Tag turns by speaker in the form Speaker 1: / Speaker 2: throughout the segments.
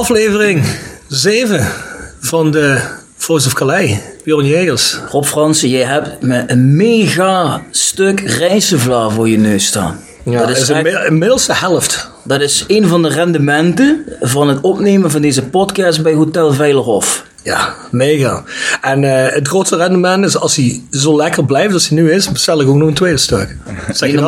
Speaker 1: aflevering 7 van de Voice of Calais. Bjorn Jegers.
Speaker 2: Rob Fransen, jij hebt me een mega stuk rijsevla voor je neus staan.
Speaker 1: Ja,
Speaker 2: dat is,
Speaker 1: is
Speaker 2: echt-
Speaker 1: inmiddels de helft.
Speaker 2: dat is een van de rendementen van het opnemen van deze podcast bij Hotel Veilerhof.
Speaker 1: Ja, mega. En eh, het grootste rendement is als hij zo lekker blijft als hij nu is, bestel ik ook nog een tweede stuk. Zeg je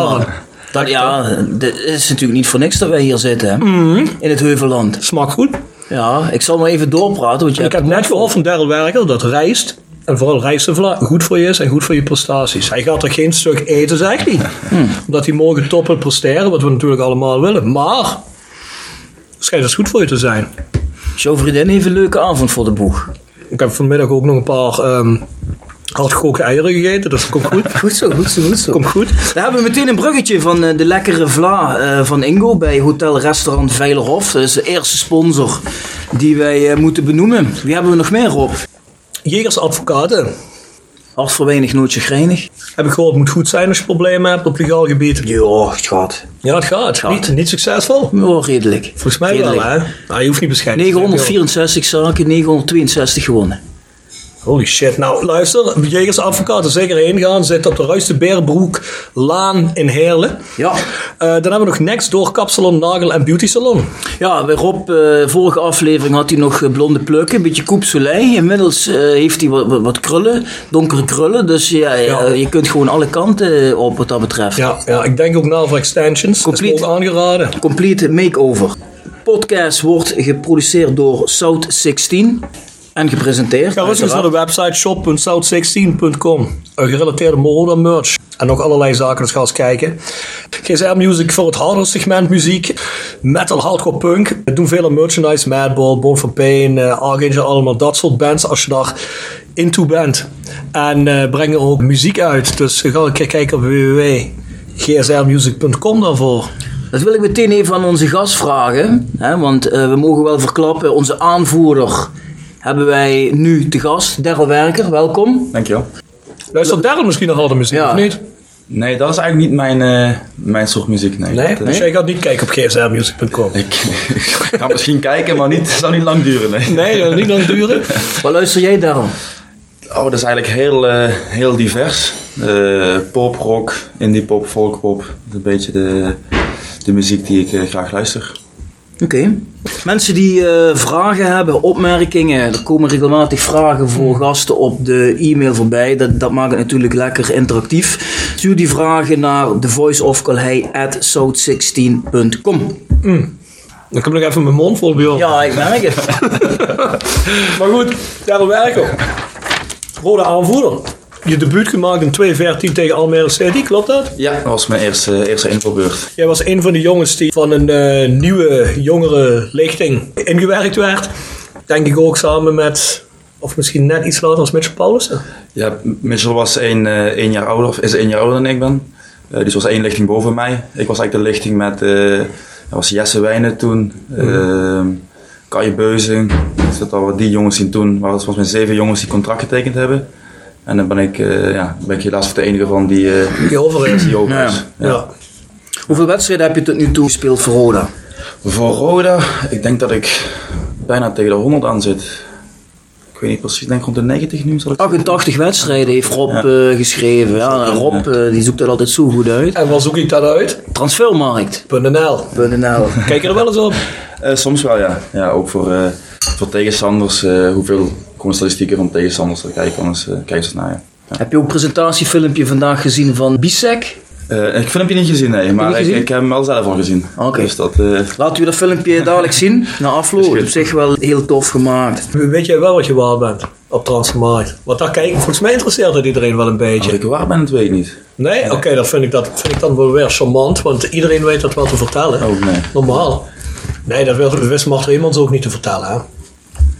Speaker 2: Dat, ja, het is natuurlijk niet voor niks dat wij hier zitten, hè?
Speaker 1: Mhm.
Speaker 2: in het Heuvelland.
Speaker 1: Smaakt goed.
Speaker 2: Ja, ik zal maar even doorpraten. Want je
Speaker 1: Ik heb net gehoord van Daryl Werker dat rijst, en vooral rijstevla, goed voor je is en goed voor je prestaties. Hij gaat er geen stuk eten, zegt hij. Omdat hij morgen top wil presteren, wat we natuurlijk allemaal willen. Maar, het schijnt dus goed voor je te zijn.
Speaker 2: Jouw vriendin heeft een leuke avond voor de boeg.
Speaker 1: Ik heb vanmiddag ook nog een paar ehm hardgekookte eieren gegeten, dus dat komt goed.
Speaker 2: Goed zo, goed zo, goed zo.
Speaker 1: Komt goed.
Speaker 2: Dan hebben we meteen een bruggetje van eh, de lekkere vla eh, van Ingo bij Hotel Restaurant Veilerhof. Dat is de eerste sponsor die wij eh, moeten benoemen. Wie hebben we nog meer op?
Speaker 1: Jegers advocaten.
Speaker 2: Hart voor weinig, chagrijnig.
Speaker 1: Heb ik gehoord, moet goed zijn als je problemen hebt op legaal gebied.
Speaker 2: Ja, het gaat.
Speaker 1: Ja, het gaat.
Speaker 2: gaat.
Speaker 1: Niet, niet succesvol.
Speaker 2: Ja, redelijk.
Speaker 1: Volgens mij
Speaker 2: Redelijk.
Speaker 1: wel, hè? Nou, je hoeft niet bescheiden te zijn, joh.
Speaker 2: 964 zaken, 962 gewonnen.
Speaker 1: Holy shit. Nou, luister. Jegers advocaten zeker heen gaan. Zit op de Ruiste Beerbroek Laan in Heerlen.
Speaker 2: Ja.
Speaker 1: Eh, dan hebben we nog Next Door Kapsalon, Nagel en Beauty Salon.
Speaker 2: Ja, Rob, eh, vorige aflevering had hij nog eh, blonde plukken, een beetje coupe soleil. Inmiddels heeft hij wat, wat, krullen, donkere krullen. Dus ja,
Speaker 1: Ja.
Speaker 2: je kunt gewoon alle kanten op wat dat betreft.
Speaker 1: Ja, ja, ik denk ook na voor extensions. Is
Speaker 2: Complete.
Speaker 1: ook aangeraden.
Speaker 2: Complete makeover. Podcast wordt geproduceerd door South 16 en gepresenteerd.
Speaker 1: Ga rustig naar de website shop.south16.com. Een gerelateerde mode merch. En nog allerlei zaken, dus ga eens kijken. GSR Music voor het harde segment muziek. Metal, hardcore punk. We doen veel merchandise. Madball, Born for Pain, eh, Archangel, allemaal dat soort bands. Als je daar into bent. En eh, brengen ook muziek uit. Dus ga een keer kijken op www.gsrmusic.com daarvoor.
Speaker 2: Dat wil ik meteen even aan onze gast vragen. Hè, want eh, we mogen wel verklappen, onze aanvoerder hebben wij nu te gast. Daryl Werker, welkom.
Speaker 3: Dankjewel.
Speaker 1: Luistert Daryl misschien nog harde muziek,
Speaker 2: Ja.
Speaker 1: of niet?
Speaker 3: Nee, dat is eigenlijk niet mijn, eh, mijn soort muziek. Nee.
Speaker 1: Nee?
Speaker 3: Dat,
Speaker 1: Dus jij gaat niet kijken op gsrmusic.com?
Speaker 3: ik, ik ga misschien kijken, maar niet, het zal niet lang duren. Nee.
Speaker 1: Nee, dat niet lang duren.
Speaker 2: Wat luister jij, Daryl?
Speaker 3: Oh, dat is eigenlijk heel, eh, heel divers. Eh, pop, rock, indie pop, folkpop. Dat is een beetje de, de muziek die ik graag luister.
Speaker 2: Oké. Mensen die eh, vragen hebben, opmerkingen, er komen regelmatig vragen voor gasten op de e-mail voorbij. Dat, dat maakt het natuurlijk lekker interactief. Stuur die vragen naar thevoiceofcalhei.south16.com
Speaker 1: Dan kom ik nog even mijn mond vol, Bjorn.
Speaker 2: Ja, ik merk het.
Speaker 1: Maar goed, Daryl Werker. Rode aanvoerder. Je debuut gemaakt in 2014 tegen Almere City, klopt dat?
Speaker 3: Ja, dat was mijn eerste, eerste infobeurt.
Speaker 1: Jij was een van de jongens die van een eh, nieuwe, jongere lichting ingewerkt werd. Denk ik ook samen met, of misschien net iets later als Mitchell Paulussen.
Speaker 3: Ja, Mitchell was één, eh, één jaar ouder, of is één jaar ouder dan ik ben. Eh, dus was één lichting boven mij. Ik was eigenlijk de lichting met, eh, dat was Jesse Wijnen toen, eh Kai Beuzing. Dus dat waren die jongens die toen, waren het volgens mij zeven jongens die contract getekend hebben. En dan ben ik, eh, ja, ben ik helaas de enige van die, eh,
Speaker 1: Die over is.
Speaker 3: die over is.
Speaker 1: Ja.
Speaker 2: Hoeveel wedstrijden heb je tot nu toe gespeeld voor Roda?
Speaker 3: Voor Roda, ik denk dat ik bijna tegen de 100 aan zit. Ik weet niet precies, ik denk rond de 90 nu. Zal ik
Speaker 2: 88 wedstrijden heeft Rob eh, geschreven. Ja, Rob eh, die zoekt dat altijd zo goed uit.
Speaker 1: En waar zoek ik dat uit?
Speaker 2: Transfermarkt.nl
Speaker 1: .nl. Kijk je er wel eens op?
Speaker 3: Eh, soms wel, ja. Ja, ook voor, eh, voor tegenstanders. eh, hoeveel komen statistieken van tegenstanders? Daar kijk ik wel eens, eh, kijk eens naar, ja. Ja.
Speaker 2: Heb je ook een presentatiefilmpje vandaag gezien van Bisek?
Speaker 3: Eh, ik heb het filmpje niet gezien, nee. Maar ik, ik heb hem wel zelf al gezien.
Speaker 2: Oké.
Speaker 3: Dus dat... eh,
Speaker 2: Laten we dat filmpje dadelijk zien. Na afloop. Op zich wel heel tof gemaakt.
Speaker 1: Weet jij wel wat je waard bent op Transfermarkt? Want daar kijken, volgens mij interesseert het iedereen wel een
Speaker 3: als
Speaker 1: beetje.
Speaker 3: ik waar ben, dat weet ik niet.
Speaker 1: Nee? Oké, dat, vind ik, dat vind ik dan wel weer charmant, want iedereen weet dat wel te vertellen.
Speaker 3: Oh, nee.
Speaker 1: Normaal. Nee, dat wil- wist Martin Immans ook niet te vertellen. Hè?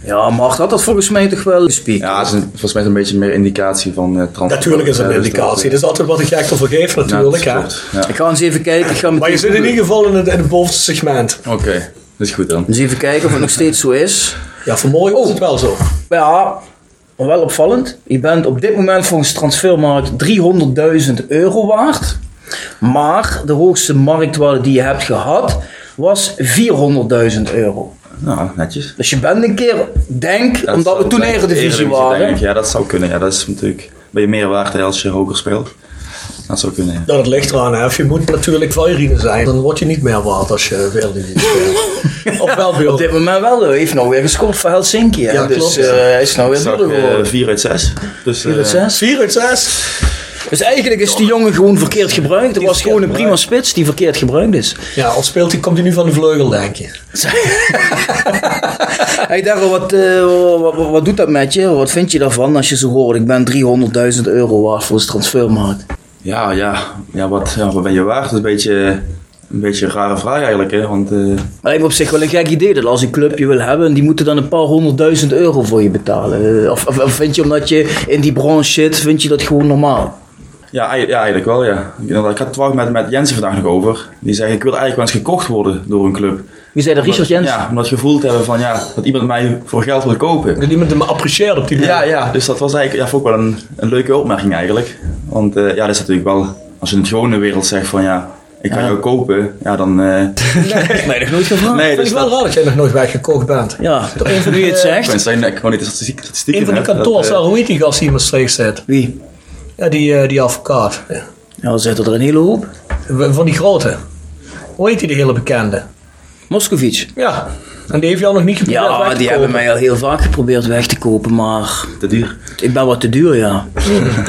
Speaker 2: Ja, Mart had dat volgens mij toch wel.
Speaker 3: Ja, het is een- volgens mij een beetje meer indicatie van eh transfer.
Speaker 1: Natuurlijk is het een
Speaker 3: dus
Speaker 1: indicatie.
Speaker 3: dat-
Speaker 1: is altijd wat ik gek te vergeef natuurlijk.
Speaker 3: Ja.
Speaker 2: Ik ga eens even kijken. Ik ga
Speaker 1: Maar je zit in ieder geval in het, in het bovenste segment.
Speaker 3: Oké, dat is goed dan.
Speaker 2: Eens even kijken of het nog steeds zo is.
Speaker 1: Ja, vanmorgen was het wel zo.
Speaker 2: Ja, maar wel opvallend. Je bent op dit moment volgens Transfermarkt 300.000 euro waard. Maar de hoogste marktwaarde die je hebt gehad was 400.000 euro.
Speaker 3: Nou, netjes.
Speaker 2: Dus je bent een keer, denk,
Speaker 3: dat
Speaker 2: omdat we toen. Eredivisie waren.
Speaker 3: denk ik. Ja, dat zou kunnen. Ja, dat is natuurlijk... Ben je meer waard hè, als je hoger speelt. Dat zou kunnen, ja.
Speaker 1: Nou, dat ligt eraan. Hè. Of je moet natuurlijk Vairine zijn. Dan word je niet meer waard als je Eredivisie speelt. of wel
Speaker 2: Op dit moment wel, hij heeft nou weer gescoord voor Helsinki. Hè?
Speaker 1: Ja,
Speaker 2: dus
Speaker 1: klopt.
Speaker 2: eh, hij is nou weer duurder
Speaker 3: eh,
Speaker 2: geworden.
Speaker 3: 4 uit 6. Dus,
Speaker 2: Vier uit
Speaker 3: eh,
Speaker 2: zes.
Speaker 1: 4 uit 6.
Speaker 2: Dus eigenlijk is die jongen gewoon verkeerd gebruikt. Het was gewoon een prima spits die verkeerd gebruikt is.
Speaker 1: Ja, al speelt hij, komt hij nu van de vleugel, denk je.
Speaker 2: Hey Darryl, wat, eh, wat, wat- wat doet dat met je? Wat vind je daarvan als je zo hoort? Ik ben 300.000 euro waard voor de transfermarkt.
Speaker 3: Ja, ja, ja, wat, ja, wat ben je waard? Dat is een beetje, een beetje een rare vraag eigenlijk. Hè? Want eh,
Speaker 2: Maar lijkt me op zich wel een gek idee dat als een club je wil hebben, die moeten dan een paar honderdduizend euro voor je betalen. Eh, Of, of, of vind je omdat je in die branche zit, vind je dat gewoon normaal?
Speaker 3: Ja, eigenlijk- ja, eigenlijk wel, ja. Ik, ik had het toevallig met, met Jensen vandaag nog over. Die zei, ik wil eigenlijk wel eens gekocht worden door een club.
Speaker 2: Wie zei dat? Richard Jens?
Speaker 3: Ja, omdat je gevoeld hebben van, ja, dat iemand mij voor geld wil kopen.
Speaker 1: Dat iemand hem apprecieert op die manier.
Speaker 3: Ja, ja, dus dat was eigenlijk ja, ik wel een, een leuke opmerking eigenlijk. Want eh, ja, dat is natuurlijk wel, als je in de gewone wereld zegt van, ja, ik kan
Speaker 2: Ja.
Speaker 3: jou kopen, ja, dan... eh,
Speaker 2: Dat heb mij nog nooit gevraagd.
Speaker 3: nee,
Speaker 1: Ik
Speaker 3: dus
Speaker 1: vind het wel raar dat jij nog nooit weggekocht bent.
Speaker 2: Ja, je het
Speaker 3: Ik
Speaker 2: zegt.
Speaker 3: ben zijn ik gewoon niet de statistiek, statistieken.
Speaker 1: Een van die
Speaker 3: dat,
Speaker 1: kantoors,
Speaker 3: eh,
Speaker 1: daar, hoe heet die gast die in Maastricht zit?
Speaker 2: Wie?
Speaker 1: Ja, die, eh, die advocaat.
Speaker 2: Dan zitten er een hele hoop.
Speaker 1: Van die grote. Hoe heet die, de hele bekende?
Speaker 2: Moscovic.
Speaker 1: Ja. En die heeft jou nog niet geprobeerd weg
Speaker 2: Ja,
Speaker 1: te
Speaker 2: die hebben mij al heel vaak geprobeerd weg te kopen, maar
Speaker 3: te duur.
Speaker 2: ik ben wat te duur, ja.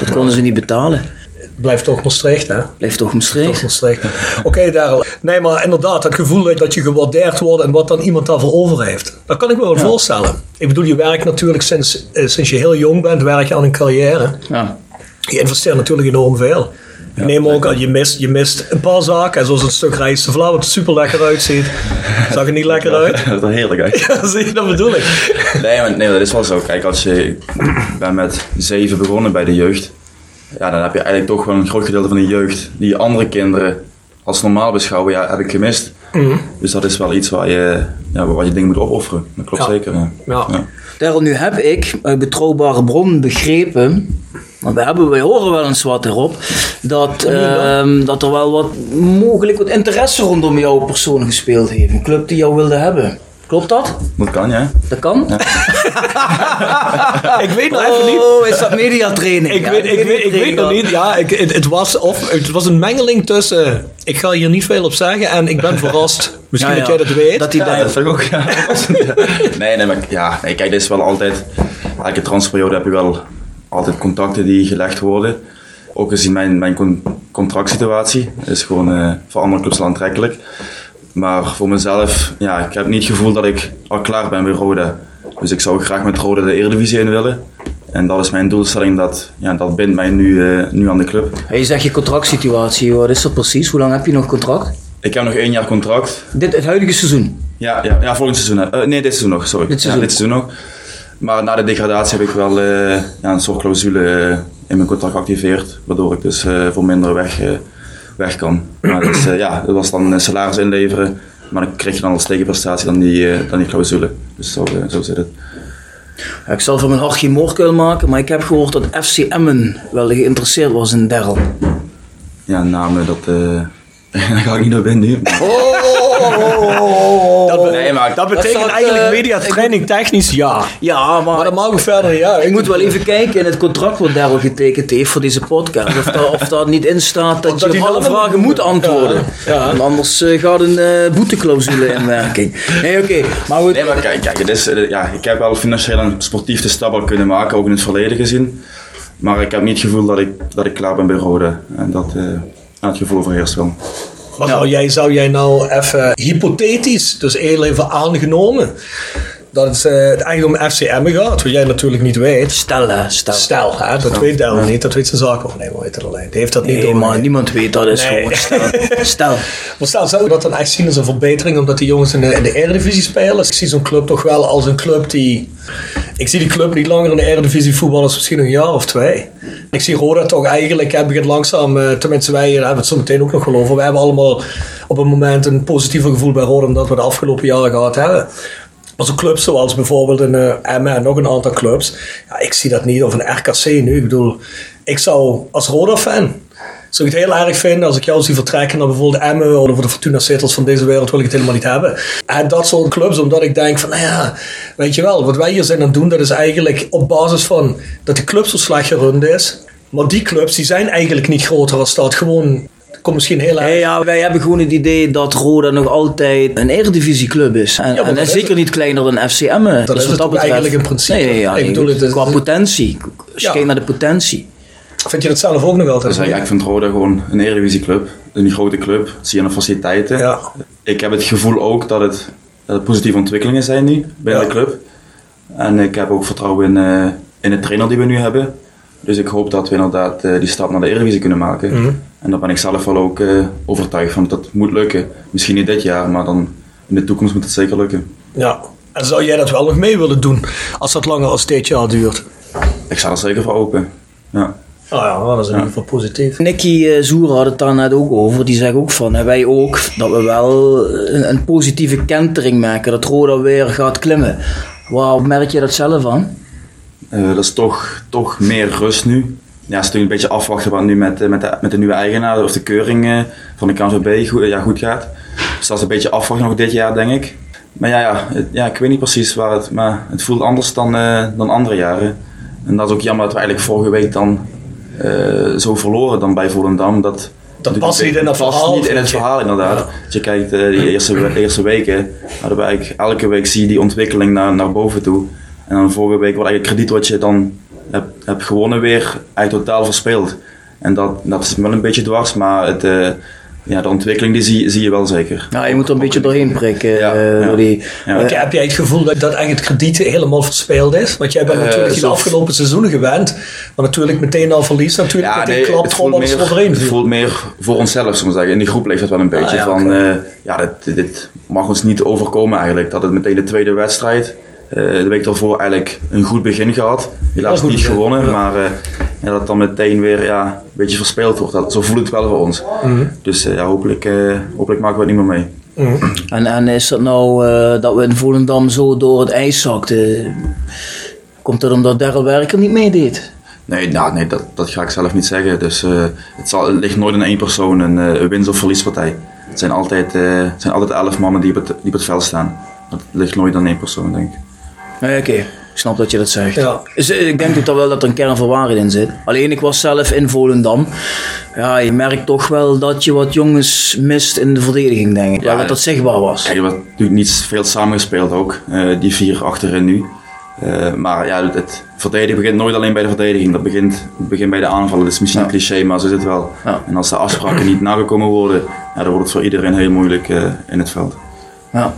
Speaker 2: Dat konden ze niet betalen.
Speaker 1: Blijft toch Maastricht, hè?
Speaker 2: Blijft toch Maastricht.
Speaker 1: Maastricht. Oké, Daryl. Nee, maar inderdaad, het gevoel dat- dat je gewaardeerd wordt en wat dan iemand daarvoor over heeft. Dat kan ik me wel voorstellen. Ik bedoel, je werkt natuurlijk sinds, eh, sinds je heel jong bent, werk je aan een carrière.
Speaker 2: Ja.
Speaker 1: Je investeert natuurlijk enorm veel. Ik neem ook aan, je mist, je mist een paar zaken, zoals het stuk rijstevla, wat er super lekker uitziet. Zag er niet lekker uit?
Speaker 3: Dat is wel heerlijk.
Speaker 1: Ja, zie je, dat bedoel ik.
Speaker 3: Nee, maar, nee, dat is wel zo. Kijk, als je ik ben met zeven begonnen bij de jeugd, ja, dan heb je eigenlijk toch wel een groot gedeelte van de jeugd die andere kinderen als normaal beschouwen, ja, heb ik gemist. Dus dat is wel iets waar je, ja, waar je dingen moet opofferen. Dat klopt
Speaker 1: Ja.
Speaker 3: zeker. Ja.
Speaker 2: Daryl, nu heb ik uit betrouwbare bron begrepen, maar we hebben, wij horen wel eens wat erop, dat, ehm, dat er wel wat mogelijk wat interesse rondom jouw persoon gespeeld heeft. Een club die jou wilde hebben. Klopt dat?
Speaker 3: Dat kan, ja.
Speaker 2: Dat kan?
Speaker 1: Ik weet nog even niet.
Speaker 2: Oh, is dat mediatraining?
Speaker 1: Ik
Speaker 2: Ja,
Speaker 1: weet, ik, weet, ik weet nog niet, ja, ik, het, het was, of, het was een mengeling tussen, ik ga hier niet veel op zeggen en ik ben verrast. Misschien
Speaker 2: Ja,
Speaker 1: dat
Speaker 2: ja.
Speaker 1: jij dat weet.
Speaker 2: Dat hij
Speaker 3: dat vind ik ook. Ja. Nee, nee, maar ja, nee, kijk, dit is wel altijd. Elke transferperiode heb je wel altijd contacten die gelegd worden. Ook gezien mijn, mijn con- contractsituatie is gewoon eh, voor andere clubs wel aantrekkelijk. Maar voor mezelf, ja, ik heb niet het gevoel dat ik al klaar ben bij Roda. Dus ik zou graag met Roda de Eredivisie in willen. En dat is mijn doelstelling, dat, ja, dat bindt mij nu, eh, nu aan de club.
Speaker 2: Hey, je zegt je contractsituatie, wat is dat precies? Hoe lang heb je nog contract?
Speaker 3: Ik heb nog één jaar contract.
Speaker 2: Dit, het huidige seizoen.
Speaker 3: Ja, ja, ja volgend seizoen. Eh, nee, dit seizoen nog, sorry.
Speaker 2: Dit seizoen.
Speaker 3: Ja, dit seizoen nog. Maar na de degradatie heb ik wel eh, ja, een soort clausule in mijn contract geactiveerd, waardoor ik dus voor minder weg, weg kan. Maar dus, eh, ja, dat was dan een salaris inleveren, maar dan kreeg je dan als tegenprestatie dan die, eh, dan die clausule. Dus zo, eh, zo zit het.
Speaker 2: Ja, ik zal van mijn hart geen moordkuil maken, maar ik heb gehoord dat FC Emmen wel geïnteresseerd was in Daryl.
Speaker 3: Ja, namen, dat, eh daar ga ik niet op in nu. maar-
Speaker 1: dat, be-
Speaker 3: Nee, maar-
Speaker 1: dat betekent
Speaker 2: Dat
Speaker 1: eigenlijk
Speaker 2: eh,
Speaker 1: mediatraining technisch ja.
Speaker 2: Ja, maar,
Speaker 1: Maar dat mag ook verder niet uit.
Speaker 2: ik moet wel even kijken in het contract wat Daryl getekend heeft voor deze podcast. Of daar, of daar niet in staat dat,
Speaker 1: dat
Speaker 2: je op alle vragen
Speaker 1: moet
Speaker 2: antwoorden.
Speaker 1: Ja, ja.
Speaker 2: Anders eh, gaat een eh, boeteclausule in werking. Nee, oké. Maar goed.
Speaker 3: Nee, maar kijk, kijk het is, ja, ik heb wel financieel en sportief de stap al kunnen maken, ook in het verleden gezien. Maar ik heb niet het gevoel dat ik, dat ik klaar ben bij Rode. En dat, eh, ja, het gevoel overheerst wel.
Speaker 1: Maar zou, jij, zou jij nou even hypothetisch, dus heel even aangenomen, dat het, eh, het eigenlijk om FCM gaat, wat jij natuurlijk niet weet.
Speaker 2: Stel, hè, stel.
Speaker 1: Stel, hè, dat weet Del niet, dat weet zijn zaak wel. Nee, maar weet het alleen. Die heeft dat niet
Speaker 2: Nee,
Speaker 1: door.
Speaker 2: maar niemand weet dat is
Speaker 1: Nee.
Speaker 2: gewoon stel. Stel.
Speaker 1: Maar stel, zou je dat dan echt zien als een verbetering omdat die jongens in de, in de Eredivisie spelen? Ik zie zo'n club toch wel als een club die... Ik zie die club niet langer in de Eredivisie voetballen als misschien een jaar of twee. Ik zie Roda toch eigenlijk, hè, begint langzaam, eh, tenminste wij hier hebben het zo meteen ook nog geloven. Wij hebben allemaal op een moment een positiever gevoel bij Roda omdat we de afgelopen jaren gehad hebben. Maar clubs zoals bijvoorbeeld een uh, en nog een aantal clubs. Ja, ik zie dat niet. Of een RKC nu. Ik bedoel, ik zou als Roda-fan Zou ik het heel erg vinden als ik jou zie vertrekken naar bijvoorbeeld Emmen of de Fortuna Sitters van deze wereld, wil ik het helemaal niet hebben. En dat soort clubs, omdat ik denk van, nou ja, weet je wel, wat wij hier zijn aan het doen, dat is eigenlijk op basis van dat de club zo slecht gerund is. Maar die clubs, die zijn eigenlijk niet groter als dat. Gewoon, komt misschien heel erg...
Speaker 2: Ja, ja, wij hebben gewoon het idee dat Roda nog altijd een eredivisieclub is. En,
Speaker 1: Ja,
Speaker 2: en
Speaker 1: dat is
Speaker 2: zeker
Speaker 1: het.
Speaker 2: niet kleiner dan FCM.
Speaker 1: Dat is het ook eigenlijk in principe.
Speaker 2: Nee, ja,
Speaker 1: Ik bedoel, het is-
Speaker 2: qua potentie. Als je
Speaker 1: Ja.
Speaker 2: kijkt naar de potentie.
Speaker 1: Vind je dat zelf ook nog altijd?
Speaker 3: Dus ja, ik vind Roda gewoon een Eredivisieclub. Een grote club. Zie je faciliteiten.
Speaker 1: Ja.
Speaker 3: Ik heb het gevoel ook dat het, dat het positieve ontwikkelingen zijn nu binnen
Speaker 1: Ja.
Speaker 3: de club. En ik heb ook vertrouwen in, eh, in de trainer die we nu hebben. Dus ik hoop dat we inderdaad eh, die stap naar de Eredivisie kunnen maken.
Speaker 1: Mhm.
Speaker 3: En daar ben ik zelf wel ook eh, overtuigd van dat dat moet lukken. Misschien niet dit jaar, maar dan in de toekomst moet het zeker lukken.
Speaker 1: Ja. En zou jij dat wel nog mee willen doen als dat langer als dit jaar duurt?
Speaker 3: Ik sta er zeker voor open. Ja.
Speaker 1: Ah ja, dat is in ieder geval positief.
Speaker 2: Nicky eh, Zoer had het daar net ook over. Die zegt ook van, en wij ook, dat we wel een, een positieve kentering merken. Dat Roda weer gaat klimmen. Waar merk je dat zelf aan?
Speaker 3: Eh, dat is toch, toch meer rust nu. Ja, ze is een beetje afwachten wat nu met, eh, met, de, met de nieuwe eigenaar of de keuring eh, van de KNVB goed, ja, goed gaat. Dus dat is een beetje afwachten nog dit jaar, denk ik. Maar ja, ja, het- ja ik weet niet precies waar het, maar het voelt anders dan, eh, dan andere jaren. En dat is ook jammer dat we eigenlijk vorige week dan eh, zo verloren dan bij Volendam. Dat,
Speaker 1: Dat past niet in
Speaker 3: past
Speaker 1: verhaal,
Speaker 3: niet in het verhaal, inderdaad.
Speaker 1: Ja.
Speaker 3: Als je kijkt, eh die eerste, eerste weken, eigenlijk elke week zie je die ontwikkeling naar, naar boven toe. En dan vorige week wordt eigenlijk krediet wat je dan hebt, hebt gewonnen weer, eigenlijk totaal verspeeld. En dat, dat is wel een beetje dwars, maar het, eh, ja, de ontwikkeling die zie, zie je wel zeker.
Speaker 2: Ja, je moet er een beetje doorheen prikken.
Speaker 3: Ja,
Speaker 2: eh,
Speaker 3: ja.
Speaker 2: door die,
Speaker 3: Ja.
Speaker 1: Heb jij- Heb jij het gevoel dat, dat eigenlijk het krediet helemaal verspeeld is? Want jij bent
Speaker 3: Eh,
Speaker 1: natuurlijk in de
Speaker 3: zo-
Speaker 1: afgelopen seizoenen gewend. Maar natuurlijk meteen al verlies. Natuurlijk met een klap
Speaker 3: het, voelt
Speaker 1: alles
Speaker 3: meer,
Speaker 1: overheen
Speaker 3: het voelt meer voor onszelf, zullen we zeggen. In die groep leeft het wel een beetje
Speaker 1: Ah, ja,
Speaker 3: van, eh, ja, dit, dit mag ons niet overkomen eigenlijk. Dat het meteen de tweede wedstrijd, eh, de week daarvoor eigenlijk een goed begin gehad. Helaas
Speaker 1: goed
Speaker 3: niet
Speaker 1: begin,
Speaker 3: gewonnen,
Speaker 1: ja.
Speaker 3: maar eh, ja, dat het dan meteen weer ja, een beetje verspeeld wordt. Dat, zo voelt het wel voor ons.
Speaker 1: Mhm.
Speaker 3: Dus eh, ja, hopelijk, eh, hopelijk maken we het niet meer mee.
Speaker 2: En, en is dat nou eh, dat we in Volendam zo door het ijs zakten? Komt dat omdat Daryl Werker niet meedeed?
Speaker 3: Nee, nou, nee dat, dat ga ik zelf niet zeggen. Dus, eh, het, zal, het ligt nooit in één persoon, een, eh, een winst- of verliespartij. Het zijn altijd, eh, het zijn altijd elf mannen die op, het, die op het veld staan. Dat ligt nooit aan één persoon, denk ik.
Speaker 2: Nee, oké. Ik snap dat je dat zegt.
Speaker 1: Ja.
Speaker 2: Dus, eh, ik denk ook dat wel dat er een kern van waarheid in zit. Alleen ik was zelf in Volendam. Ja, je merkt toch wel dat je wat jongens mist in de verdediging, denk ik. Ja,
Speaker 3: Ja,
Speaker 2: dat dat zichtbaar was.
Speaker 3: Kijk, er wordt natuurlijk niet veel samengespeeld ook. eh, die vier achterin nu. Eh, maar ja, het, het verdedigen begint nooit alleen bij de verdediging. Dat begint, begint bij de aanvallen. Dat is misschien een cliché, maar zo is het wel.
Speaker 2: Ja.
Speaker 3: En als de afspraken niet nagekomen worden, ja, dan wordt het voor iedereen heel moeilijk eh, in het veld.
Speaker 2: Ja.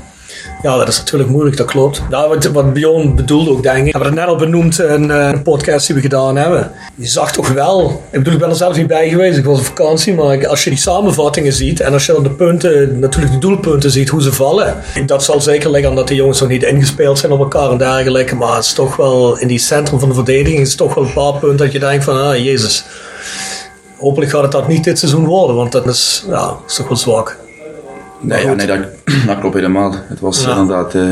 Speaker 1: Ja, dat is natuurlijk moeilijk, dat klopt. Nou, wat, wat Bjorn bedoelde ook, denk ik. We hebben het net al benoemd in eh, een podcast die we gedaan hebben. Je zag toch wel, ik bedoel, ik ben er zelf niet bij geweest, ik was op vakantie, maar als je die samenvattingen ziet en als je dan de punten, natuurlijk de doelpunten ziet, hoe ze vallen. Dat zal zeker liggen omdat de jongens nog niet ingespeeld zijn op elkaar en dergelijke, maar het is toch wel, in die centrum van de verdediging is het toch wel een paar punten dat je denkt van, ah, jezus. Hopelijk gaat het dat niet dit seizoen worden, want dat is, ja, dat is toch wel zwak.
Speaker 3: Nee, ja, nee dat, dat klopt helemaal. Het was
Speaker 1: Ja.
Speaker 3: inderdaad, eh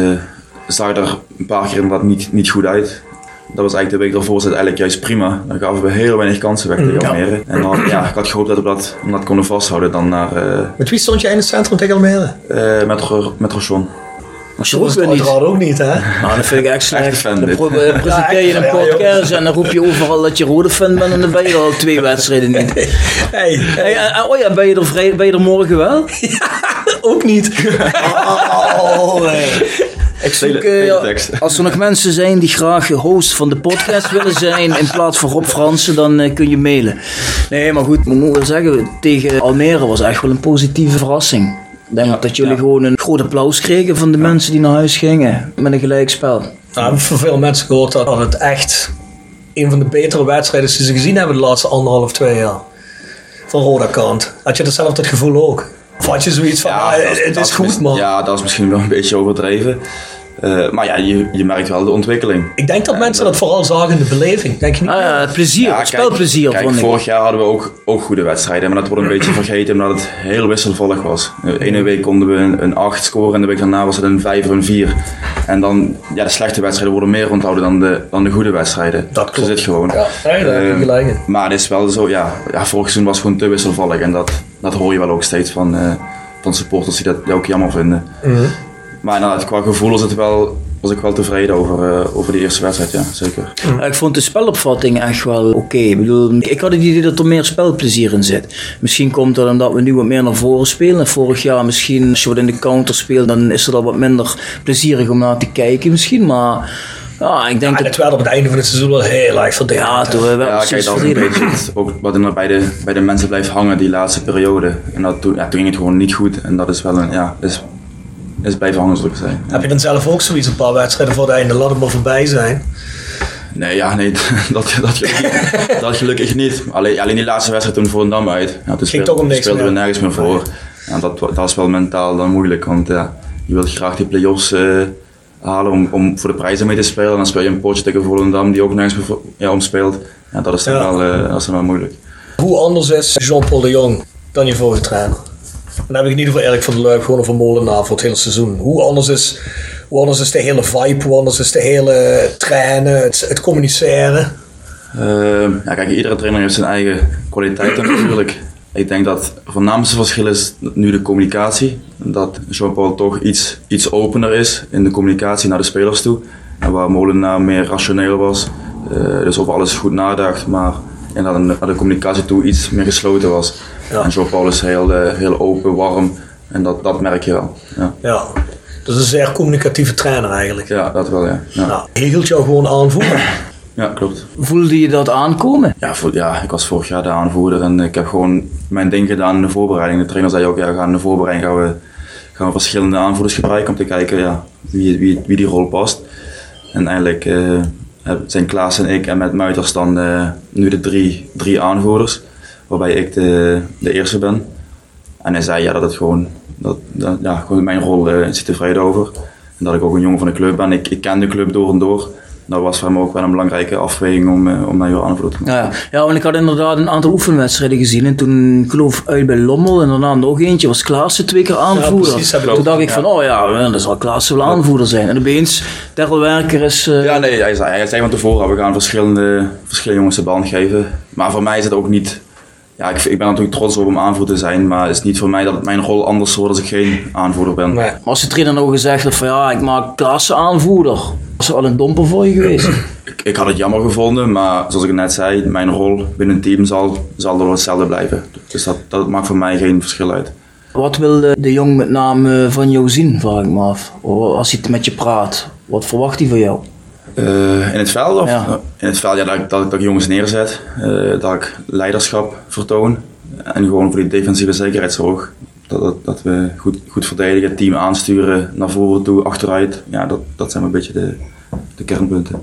Speaker 3: zag er een paar keer inderdaad niet, niet goed uit. Dat was eigenlijk de week daarvoor zat eigenlijk juist prima. Dan gaven we heel weinig kansen weg tegen
Speaker 1: Ja.
Speaker 3: Almere. En dan, ja, ik had gehoopt dat we dat, dat konden vasthouden dan naar, eh,
Speaker 1: Met wie stond jij in het centrum tegen Almere?
Speaker 3: eh, met, met Rochon.
Speaker 2: Ook
Speaker 1: is
Speaker 2: weer niet.
Speaker 1: uiteraard ook niet, hè?
Speaker 2: Nou, dat vind ik echt slecht. Dan presenteer je een podcast en dan roep je overal dat je rode fan bent en dan ben je al twee wedstrijden niet.
Speaker 1: Hey,
Speaker 2: Hey, oh ja, ben je, er vrij, ben je er morgen wel?
Speaker 1: Ook niet.
Speaker 2: Oh, nee. Ik zoek,
Speaker 3: Hele-
Speaker 2: eh,
Speaker 3: hele tekst.
Speaker 2: als er nog mensen zijn die graag host van de podcast willen zijn in plaats van Rob Fransen, dan eh, kun je mailen. Nee, maar goed, ik moet wel zeggen, tegen Almere was echt wel een positieve verrassing. Ik denk dat jullie
Speaker 3: ja.
Speaker 2: gewoon een groot applaus kregen van de mensen die naar huis gingen met een gelijkspel.
Speaker 1: Nou, ik heb van veel mensen gehoord dat het echt een van de betere wedstrijden is die ze gezien hebben de laatste anderhalf, twee jaar. Van Roda kant. Had je hetzelfde het gevoel ook? Of had je zoiets van, ah,
Speaker 3: dat-
Speaker 1: het
Speaker 3: dat
Speaker 1: is goed man.
Speaker 3: Ja, dat is misschien wel een beetje overdreven. Eh, maar ja, je, je merkt wel de ontwikkeling.
Speaker 1: Ik denk dat mensen dat vooral zagen in de beleving. Denk je niet?
Speaker 2: Ah, ja, het plezier,
Speaker 3: Ja,
Speaker 2: het
Speaker 3: kijk,
Speaker 2: spelplezier
Speaker 3: kijk,
Speaker 2: vond ik.
Speaker 3: vorig jaar hadden we ook, ook goede wedstrijden, maar dat wordt een beetje vergeten omdat het heel wisselvallig was. De ene week konden we een, een 8 scoren en de week daarna was het een 5 of een 4. En dan, ja, de slechte wedstrijden worden meer onthouden dan de, dan de goede wedstrijden.
Speaker 1: Dat klopt.
Speaker 3: Zo zit het gewoon.
Speaker 1: Ja,
Speaker 3: Eh,
Speaker 1: gelijk.
Speaker 3: Maar het is wel zo, ja, ja, vorig seizoen was het gewoon te wisselvallig en dat, dat hoor je wel ook steeds van, eh, van supporters die dat ook jammer vinden.
Speaker 1: Mhm.
Speaker 3: Maar inderdaad, qua gevoel was, het wel, was ik wel tevreden over, eh, over die eerste wedstrijd, ja, zeker.
Speaker 2: Ja, Ik vond de spelopvatting echt wel oké. Ik bedoel, ik had het idee dat er meer spelplezier in zit. Misschien komt dat omdat we nu wat meer naar voren spelen. En vorig jaar misschien, als je wat in de counter speelt, dan is het al wat minder plezierig om naar te kijken misschien. Maar ja, ik denk
Speaker 1: En
Speaker 2: dat...
Speaker 1: het werd op het einde van het seizoen wel heel erg verdedigd.
Speaker 2: Ja, toen we wel
Speaker 3: Ja,
Speaker 2: precies
Speaker 3: kijk, dat is een beetje het, ook wat er bij de, bij de mensen blijft hangen die laatste periode. En dat, toen, ja, toen ging het gewoon niet goed. En dat is wel een, ja, is, is hangen, zoals ik zei. Ja.
Speaker 1: Heb je dan zelf ook zoiets, een paar wedstrijden voor het einde, laat het maar voorbij zijn.
Speaker 3: Nee, ja, nee, dat, dat, gelukkig, dat gelukkig niet. Alleen, alleen die laatste wedstrijd toen voor een dam uit. Ja, toen
Speaker 1: toch om niks
Speaker 3: speelden we nergens meer voor. Ja, dat, dat is wel mentaal dan moeilijk, want ja, je wilt graag die play-offs eh, halen om, om voor de prijzen mee te spelen. En dan speel je een potje tegen Volendam die ook nergens meer ja, om speelt. Ja, dat is dan,
Speaker 1: Ja.
Speaker 3: wel, eh, dat is dan wel moeilijk.
Speaker 1: Hoe anders is Jean-Paul de Jong dan je vorige trainer? Dan heb ik het niet over Erik van der Luik, gewoon over Molenaar voor het hele seizoen. Hoe anders is, hoe anders is de hele vibe, hoe anders is de hele trainen, het, communiceren?
Speaker 3: Ehm, ja, kijk, iedere trainer heeft zijn eigen kwaliteiten natuurlijk. Ik denk dat het voornaamste verschil is nu de communicatie. Dat Jean-Paul toch iets, iets opener is in de communicatie naar de spelers toe. En waar Molenaar meer rationeel was. Eh, dus over alles goed nadacht, maar en de, naar de communicatie toe iets meer gesloten was.
Speaker 1: Ja.
Speaker 3: En Jean-Paul is heel, eh, heel open, warm. En dat, dat merk je wel. Ja,
Speaker 1: Ja, dus een zeer communicatieve trainer eigenlijk.
Speaker 3: ja dat wel, ja. Ja,
Speaker 1: Nou, hij hield jou gewoon aanvoeren.
Speaker 3: ja klopt.
Speaker 2: Voelde je dat aankomen?
Speaker 3: Ja, voor, ja, ik was vorig jaar de aanvoerder en ik heb gewoon mijn ding gedaan in de voorbereiding. De trainer zei ook, ja, we gaan in de voorbereiding gaan we, gaan we verschillende aanvoerders gebruiken om te kijken ja, wie, wie, wie die rol past. En eigenlijk eh, heb- zijn Klaas en ik en met Muiters dan eh, nu de drie, drie aanvoerders, waarbij ik de, de eerste ben. En hij zei ja, dat het gewoon, dat, dat, ja, gewoon mijn rol eh is hij tevreden over. En dat ik ook een jongen van de club ben. Ik, ik ken de club door en door. Dat was voor hem ook wel een belangrijke afweging om, eh, om mij weer aanvoerder te maken.
Speaker 2: Ja, ja, want ik had inderdaad een aantal oefenwedstrijden gezien. En toen, ik geloof uit bij Lommel en daarna nog eentje, was Klaassen twee keer aanvoerder.
Speaker 1: precies, heb ik
Speaker 2: toen
Speaker 1: ook,
Speaker 2: dacht ik
Speaker 1: ja.
Speaker 2: van, oh ja, dan zal Klaassen wel aanvoerder zijn. En opeens, Terrel Werker is... eh,
Speaker 3: Ja, nee, hij zei, hij zei van tevoren, we gaan verschillende, verschillende jongens de band geven. Maar voor mij is het ook niet... Ja, ik, ik ben natuurlijk trots op om aanvoerder te zijn, maar het is niet voor mij dat mijn rol anders wordt als ik geen aanvoerder ben.
Speaker 1: Nee.
Speaker 2: Maar als de trainer nou gezegd had van, ja, ik maak Klaassen aanvoerder. Was er al een domper voor je geweest?
Speaker 3: Ik, ik had het jammer gevonden, maar zoals ik net zei, mijn rol binnen het team zal, zal er hetzelfde blijven. Dus dat, dat maakt voor mij geen verschil uit.
Speaker 2: Wat wil de, de jong met name van jou zien, vraag ik me af. Als hij met je praat, wat verwacht hij van jou?
Speaker 3: Eh, in het veld? Of?
Speaker 2: Ja.
Speaker 3: In het veld, ja, dat, ik- dat, dat ik jongens neerzet, eh, dat ik leiderschap vertoon en gewoon voor die defensieve zekerheidszorg. Dat, dat, dat we goed, goed verdedigen, het team aansturen, naar voren toe, achteruit. Ja, dat, dat zijn een beetje de, de kernpunten.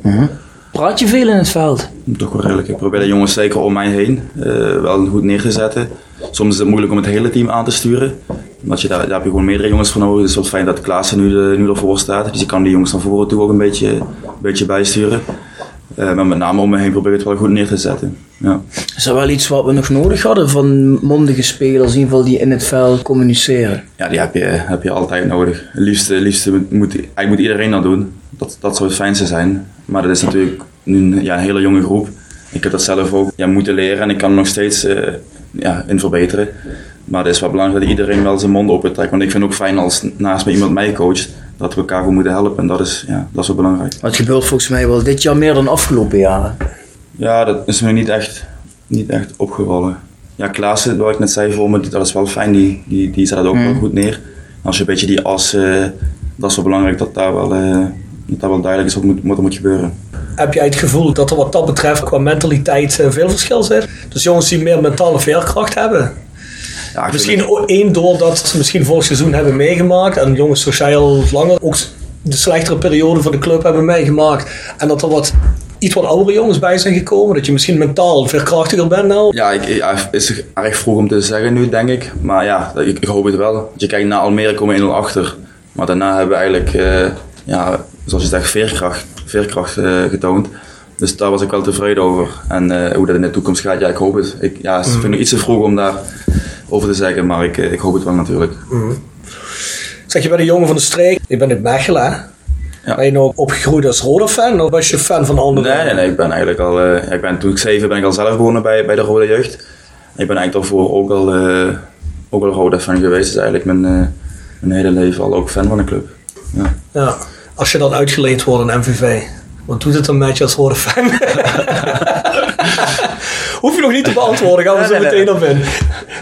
Speaker 2: Praat je veel in het veld?
Speaker 3: Toch wel redelijk. Ik probeer de jongens zeker om mij heen eh, wel goed neer te zetten. Soms is het moeilijk om het hele team aan te sturen. Omdat je daar, daar heb je gewoon meerdere jongens voor nodig. Dus het is fijn dat Klaassen nu, de, nu ervoor staat. Dus je kan die jongens naar voren toe ook een beetje, een beetje bijsturen. Eh, maar met name om me heen probeer ik het wel goed neer te zetten. Ja.
Speaker 2: Is dat wel iets wat we nog nodig hadden van mondige spelers, in ieder geval die in het veld communiceren?
Speaker 3: Ja, die heb je, heb je altijd nodig. Het liefste moet, moet- eigenlijk moet iedereen dat doen. Dat, dat zou het fijnste zijn. Maar dat is natuurlijk nu een, ja, een hele jonge groep. Ik heb dat zelf ook ja, moeten leren en ik kan nog steeds eh, ja, in verbeteren. Maar het is wel belangrijk dat iedereen wel zijn mond open trekt. Want ik vind het ook fijn als naast me iemand mij coacht, dat we elkaar goed moeten helpen. En dat is, ja, dat is wel belangrijk.
Speaker 2: Het gebeurt volgens mij wel dit jaar meer dan afgelopen jaren.
Speaker 3: Ja, dat is me niet echt, niet echt opgevallen. Ja, Klaassen, wat ik net zei voor me, dat is wel fijn. Die, die, die zet dat ook wel goed neer. Als je een beetje die as, eh, dat is wel belangrijk dat daar wel, eh, dat daar wel duidelijk is wat, moet, wat er moet gebeuren.
Speaker 1: Heb jij het gevoel dat er wat dat betreft qua mentaliteit eh, veel verschil zit? Dus jongens die meer mentale veerkracht hebben.
Speaker 3: Ja,
Speaker 1: Misschien o- één doordat ze misschien vorig seizoen hebben meegemaakt. En jongens sociaal langer ook de slechtere periode van de club hebben meegemaakt. En dat er wat iets wat oudere jongens bij zijn gekomen. Dat je misschien mentaal veerkrachtiger bent nou.
Speaker 3: Ja, ik, ja, het is erg vroeg om te zeggen nu, denk ik. Maar ja, ik, ik hoop het wel. Want je kijkt naar Almere komen we 1-0 achter. Maar daarna hebben we eigenlijk eh, ja, zoals je zegt, veerkracht, veerkracht eh, getoond. Dus daar was ik wel tevreden over. En eh, hoe dat in de toekomst gaat, ja, ik hoop het. Ik, ja, het vind ik iets te vroeg om daar over te zeggen, maar ik, eh, ik hoop het wel natuurlijk.
Speaker 1: Zeg je bij de jongen van de streek, je bent in Mechelen?
Speaker 3: Ja.
Speaker 1: Ben je nou opgegroeid als rode fan of was je fan van andere?
Speaker 3: Nee, nee, nee, ik ben eigenlijk al, ik ben, toen ik zeven ben ik al zelf begonnen bij, bij de Rode Jeugd. Ik ben eigenlijk daarvoor ook al, eh ook al Rode fan geweest. Dus eigenlijk mijn, mijn hele leven al ook fan van de club. Ja.
Speaker 1: Ja. Als je dan uitgeleend wordt in MVV, wat doet het dan met je als fan? Hoef je nog niet te beantwoorden, gaan we zo meteen op in.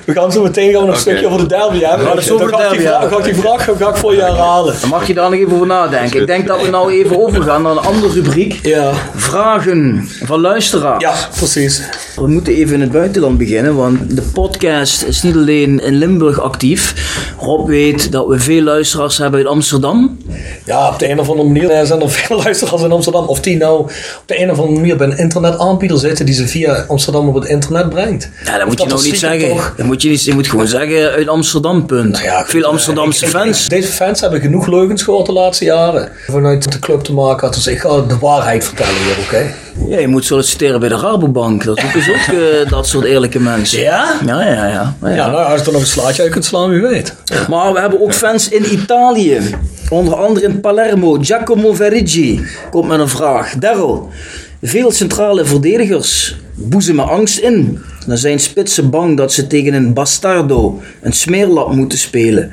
Speaker 1: We gaan zo meteen gaan we nog een stukje over de derby hebben.
Speaker 2: zo
Speaker 1: Dan
Speaker 2: over de
Speaker 1: ga ik die vraag- ga ik die vraag ga ik voor je herhalen.
Speaker 2: Dan mag je daar nog even over nadenken. Ik denk dat we nou even overgaan naar een andere rubriek.
Speaker 1: Ja.
Speaker 2: Vragen van luisteraars.
Speaker 1: Ja, precies.
Speaker 2: We moeten even in het buitenland beginnen, want de podcast is niet alleen in Limburg actief. Rob weet dat we veel luisteraars hebben uit Amsterdam.
Speaker 1: Ja, op de een of andere manier zijn er veel luisteraars in Amsterdam. Of die nou op de een of andere manier bij een internetaanbieder zitten die ze via Amsterdam op het internet brengt.
Speaker 2: Ja, dat
Speaker 1: Of
Speaker 2: moet je nou niet zeggen.
Speaker 1: toch-
Speaker 2: Dat moet je, niet, je moet gewoon zeggen uit Amsterdam, punt.
Speaker 1: Nou ja,
Speaker 2: veel Amsterdamse
Speaker 1: eh, ik- ik-
Speaker 2: fans.
Speaker 1: Deze fans hebben genoeg leugens gehoord de laatste jaren. Vanuit de club te maken had. Dus ik ga de waarheid vertellen hier, oké?
Speaker 2: Ja, je moet solliciteren bij de Rabobank. Dat ze ook eh, dat soort eerlijke mensen.
Speaker 1: Ja?
Speaker 2: Ja, ja, ja. ja.
Speaker 1: Ja, nou, als je er nog een slaatje uit kunt slaan, wie weet.
Speaker 2: Maar we hebben ook fans in Italië. Onder andere in Palermo. Giacomo Verigi komt met een vraag. Daryl, veel centrale verdedigers boezemen angst in. Dan zijn spitsen bang dat ze tegen een bastardo, een smeerlap moeten spelen.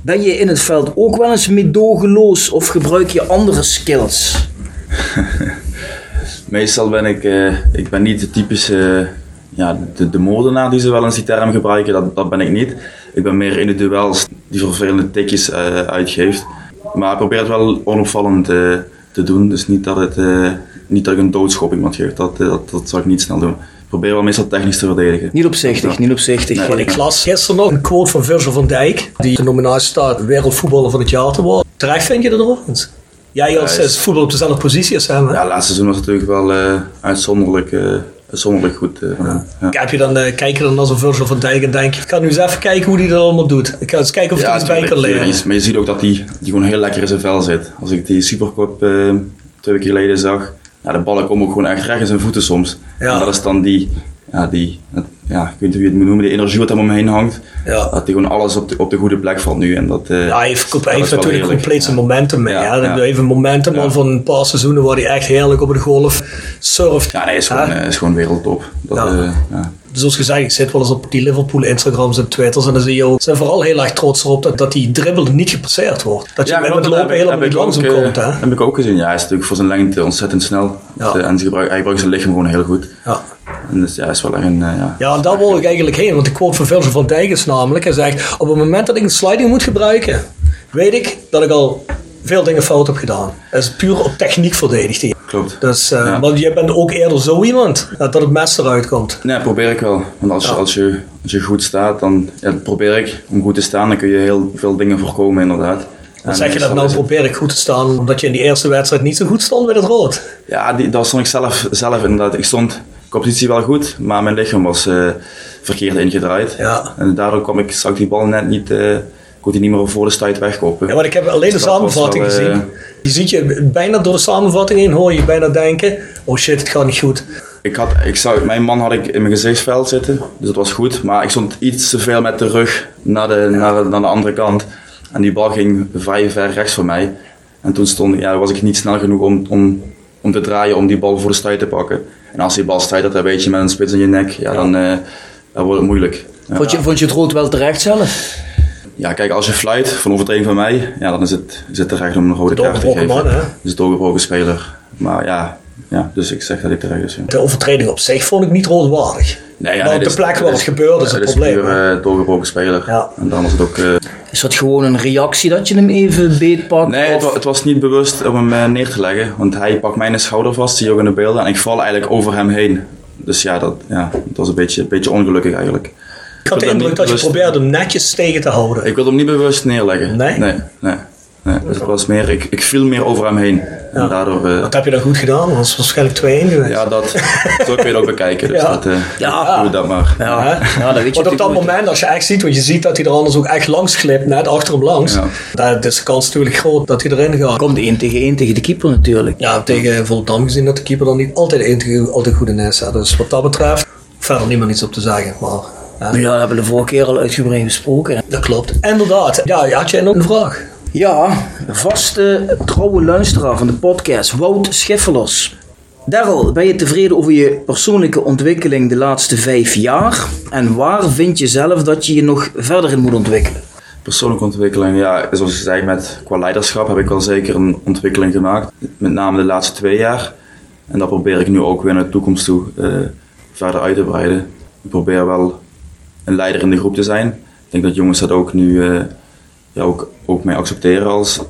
Speaker 2: Ben je in het veld ook wel eens meedogenloos of gebruik je andere skills?
Speaker 3: Meestal ben ik, eh, ik ben niet de typische, ja, de, de moordenaar die ze wel eens die term gebruiken, dat, dat ben ik niet. Ik ben meer in de duels die vervelende tikjes eh, uitgeeft. Maar ik probeer het wel onopvallend eh, te doen, dus niet dat, het, eh, niet dat ik een doodschop iemand geef, dat, dat, dat zal ik niet snel doen. Ik probeer wel meestal technisch te verdedigen.
Speaker 2: Niet opzichtig, niet opzichtig.
Speaker 3: Nee.
Speaker 1: Maar ik las gisteren nog een quote van Virgil van Dijk. Die de nominatie staat wereldvoetballer van het jaar te worden. Terecht vind je dat overigens? Jij als
Speaker 3: Ja,
Speaker 1: eh, voetbal op dezelfde positie als hem, hè?
Speaker 3: Ja, laatste seizoen was natuurlijk wel eh, uitzonderlijk, eh, uitzonderlijk goed. eh. Ja.
Speaker 1: Heb je dan, eh, kijk je dan als een Virgil van Dijk en denk je, ik ga nu eens even kijken hoe hij dat allemaal doet. Ik ga eens kijken of ik er iets bij kan leren.
Speaker 3: Maar je ziet ook dat hij die gewoon heel lekker in zijn vel zit. Als ik die Supercup twee weken geleden zag, ja, de ballen komen ook gewoon echt recht in zijn voeten soms.
Speaker 1: Ja.
Speaker 3: En dat is dan die, ja, die dat- ja, ik weet niet hoe je het moet noemen, die energie wat hem omheen hangt.
Speaker 1: Ja.
Speaker 3: Dat hij gewoon alles op de, op de goede plek valt nu. En dat, eh,
Speaker 1: Ja, hij heeft, hij heeft natuurlijk
Speaker 3: heerlijk.
Speaker 1: compleet zijn momentum mee.
Speaker 3: Ja.
Speaker 1: Hij heeft een momentum al van een paar seizoenen waar hij echt heerlijk op de golf surft.
Speaker 3: Ja, nee, is gewoon, eh, is gewoon wereldtop. Dat,
Speaker 1: Ja. Dus zoals gezegd, ik zit wel eens op die Liverpool Instagrams en Twitters en dan zie je ook, zijn vooral heel erg trots erop dat, dat die dribbel niet gepasseerd wordt. Dat je
Speaker 3: Ja,
Speaker 1: met het lopen
Speaker 3: ik-
Speaker 1: helemaal niet
Speaker 3: ik
Speaker 1: langzaam
Speaker 3: ook, eh,
Speaker 1: komt. Hè?
Speaker 3: heb ik ook gezien. Ja, hij is natuurlijk voor zijn lengte ontzettend snel.
Speaker 1: Ja.
Speaker 3: Dus, eh, en hij gebruikt zijn lichaam gewoon heel goed.
Speaker 1: Ja.
Speaker 3: En dus ja, is wel echt een... eh, ja.
Speaker 1: Ja, en daar wil ik eigenlijk heen. Want de quote van Virgil van Dijk is namelijk, hij zegt, op het moment dat ik een sliding moet gebruiken, weet ik dat ik al veel dingen fout heb gedaan. Dat is puur op techniek verdedigd hier.
Speaker 3: Klopt.
Speaker 1: Dus, eh,
Speaker 3: Ja.
Speaker 1: Want jij bent ook eerder zo iemand, dat het mes eruit komt.
Speaker 3: Nee, probeer ik wel. Want als,
Speaker 1: Ja.
Speaker 3: als, je, als je goed staat, dan ja, probeer ik om goed te staan. Dan kun je heel veel dingen voorkomen, inderdaad.
Speaker 1: Dan zeg je dat nou, probeer ik goed te staan, omdat je in die eerste wedstrijd niet zo goed stond met het rood.
Speaker 3: Ja, die, dat stond ik zelf, zelf inderdaad. Ik stond qua positie wel goed, maar mijn lichaam was eh, verkeerd ingedraaid.
Speaker 1: Ja.
Speaker 3: En daardoor kwam ik, zag die bal net niet, eh kon die niet meer voor de stuit wegkoppen.
Speaker 1: Ja, maar ik heb alleen de
Speaker 3: Dus dat
Speaker 1: samenvatting
Speaker 3: wel, eh,
Speaker 1: gezien. Je ziet je bijna door de samenvatting heen, hoor je bijna denken, oh shit, het gaat niet goed.
Speaker 3: Ik had, ik zou, mijn man had ik in mijn gezichtsveld zitten, dus dat was goed. Maar ik stond iets te veel met de rug naar de, naar, de- naar de andere kant. En die bal ging vrij ver rechts van mij. En toen stond, ja, was ik niet snel genoeg om, om, om te draaien om die bal voor de stuit te pakken. En als die bal stuit, dan weet je met een spits in je nek, ja, Dan, eh, dan wordt het moeilijk. Ja.
Speaker 2: Vond je, vond je het rood wel terecht zelf?
Speaker 3: Ja, kijk, als je fluit van overtreding van mij, ja, dan is het, is het terecht om een rode kaart te geven.
Speaker 1: man, hè?
Speaker 3: Dus het doorgebroken speler. Maar ja, ja, dus ik zeg dat ik terecht is. ja.
Speaker 1: De overtreding op zich vond ik niet roodwaardig.
Speaker 3: Nee, ja,
Speaker 1: Maar
Speaker 3: nee,
Speaker 1: op de plek
Speaker 3: dit
Speaker 1: waar het gebeurde is het
Speaker 3: dit
Speaker 1: probleem,
Speaker 3: puur,
Speaker 1: hè?
Speaker 3: eh, doorgebroken speler.
Speaker 1: Ja.
Speaker 3: En dan was het ook... eh,
Speaker 2: Is dat gewoon een reactie dat je hem even beetpakt?
Speaker 3: nee, het, wa- het was niet bewust om hem eh, neer te leggen. Want hij pakt mijn schouder vast, zie je ook in de beelden. En ik val eigenlijk over hem heen. Dus ja, dat, ja, dat was een beetje, een beetje ongelukkig eigenlijk.
Speaker 1: Ik had de indruk dat je probeerde hem netjes tegen te houden.
Speaker 3: Ik wilde hem niet bewust neerleggen.
Speaker 1: Nee?
Speaker 3: Nee, nee. nee. Dus het was meer, ik, ik viel meer over hem heen. En daardoor, eh,
Speaker 1: Wat heb je dan goed gedaan? Dat was waarschijnlijk 2-1 geweest.
Speaker 3: ja, dat, zo kun je het ook bekijken. Dus
Speaker 1: Ja.
Speaker 3: dat, eh
Speaker 2: Ja.
Speaker 3: doe dat maar.
Speaker 2: Ja, ja, dat weet je
Speaker 1: Want op dat moment, als je echt ziet, want je ziet dat hij er anders ook echt langs glipt, net achter hem langs.
Speaker 3: Ja.
Speaker 1: Daar is de kans natuurlijk groot dat hij erin gaat.
Speaker 2: Komt 1 tegen 1 tegen de keeper natuurlijk.
Speaker 1: Ja, tegen Volendam gezien dat de keeper dan niet altijd, één tegen- altijd goed in is. hè. Dus wat dat betreft, verder niemand iets op te zeggen. Maar,
Speaker 2: Ja, dat hebben we de vorige keer al uitgebreid besproken.
Speaker 1: Dat klopt. Inderdaad. Ja, had jij nog een vraag?
Speaker 2: Ja, vaste trouwe luisteraar van de podcast, Wout Schiffelers. Daryl, ben je tevreden over je persoonlijke ontwikkeling de laatste vijf jaar? En waar vind je zelf dat je je nog verder in moet ontwikkelen?
Speaker 3: Persoonlijke ontwikkeling, ja, zoals je zei, met, qua leiderschap heb ik wel zeker een ontwikkeling gemaakt. Met name de laatste twee jaar. En dat probeer ik nu ook weer naar de toekomst toe eh, verder uit te breiden. Ik probeer wel een leider in de groep te zijn. Ik denk dat jongens dat ook nu eh, ja, ook, ook mij accepteren als,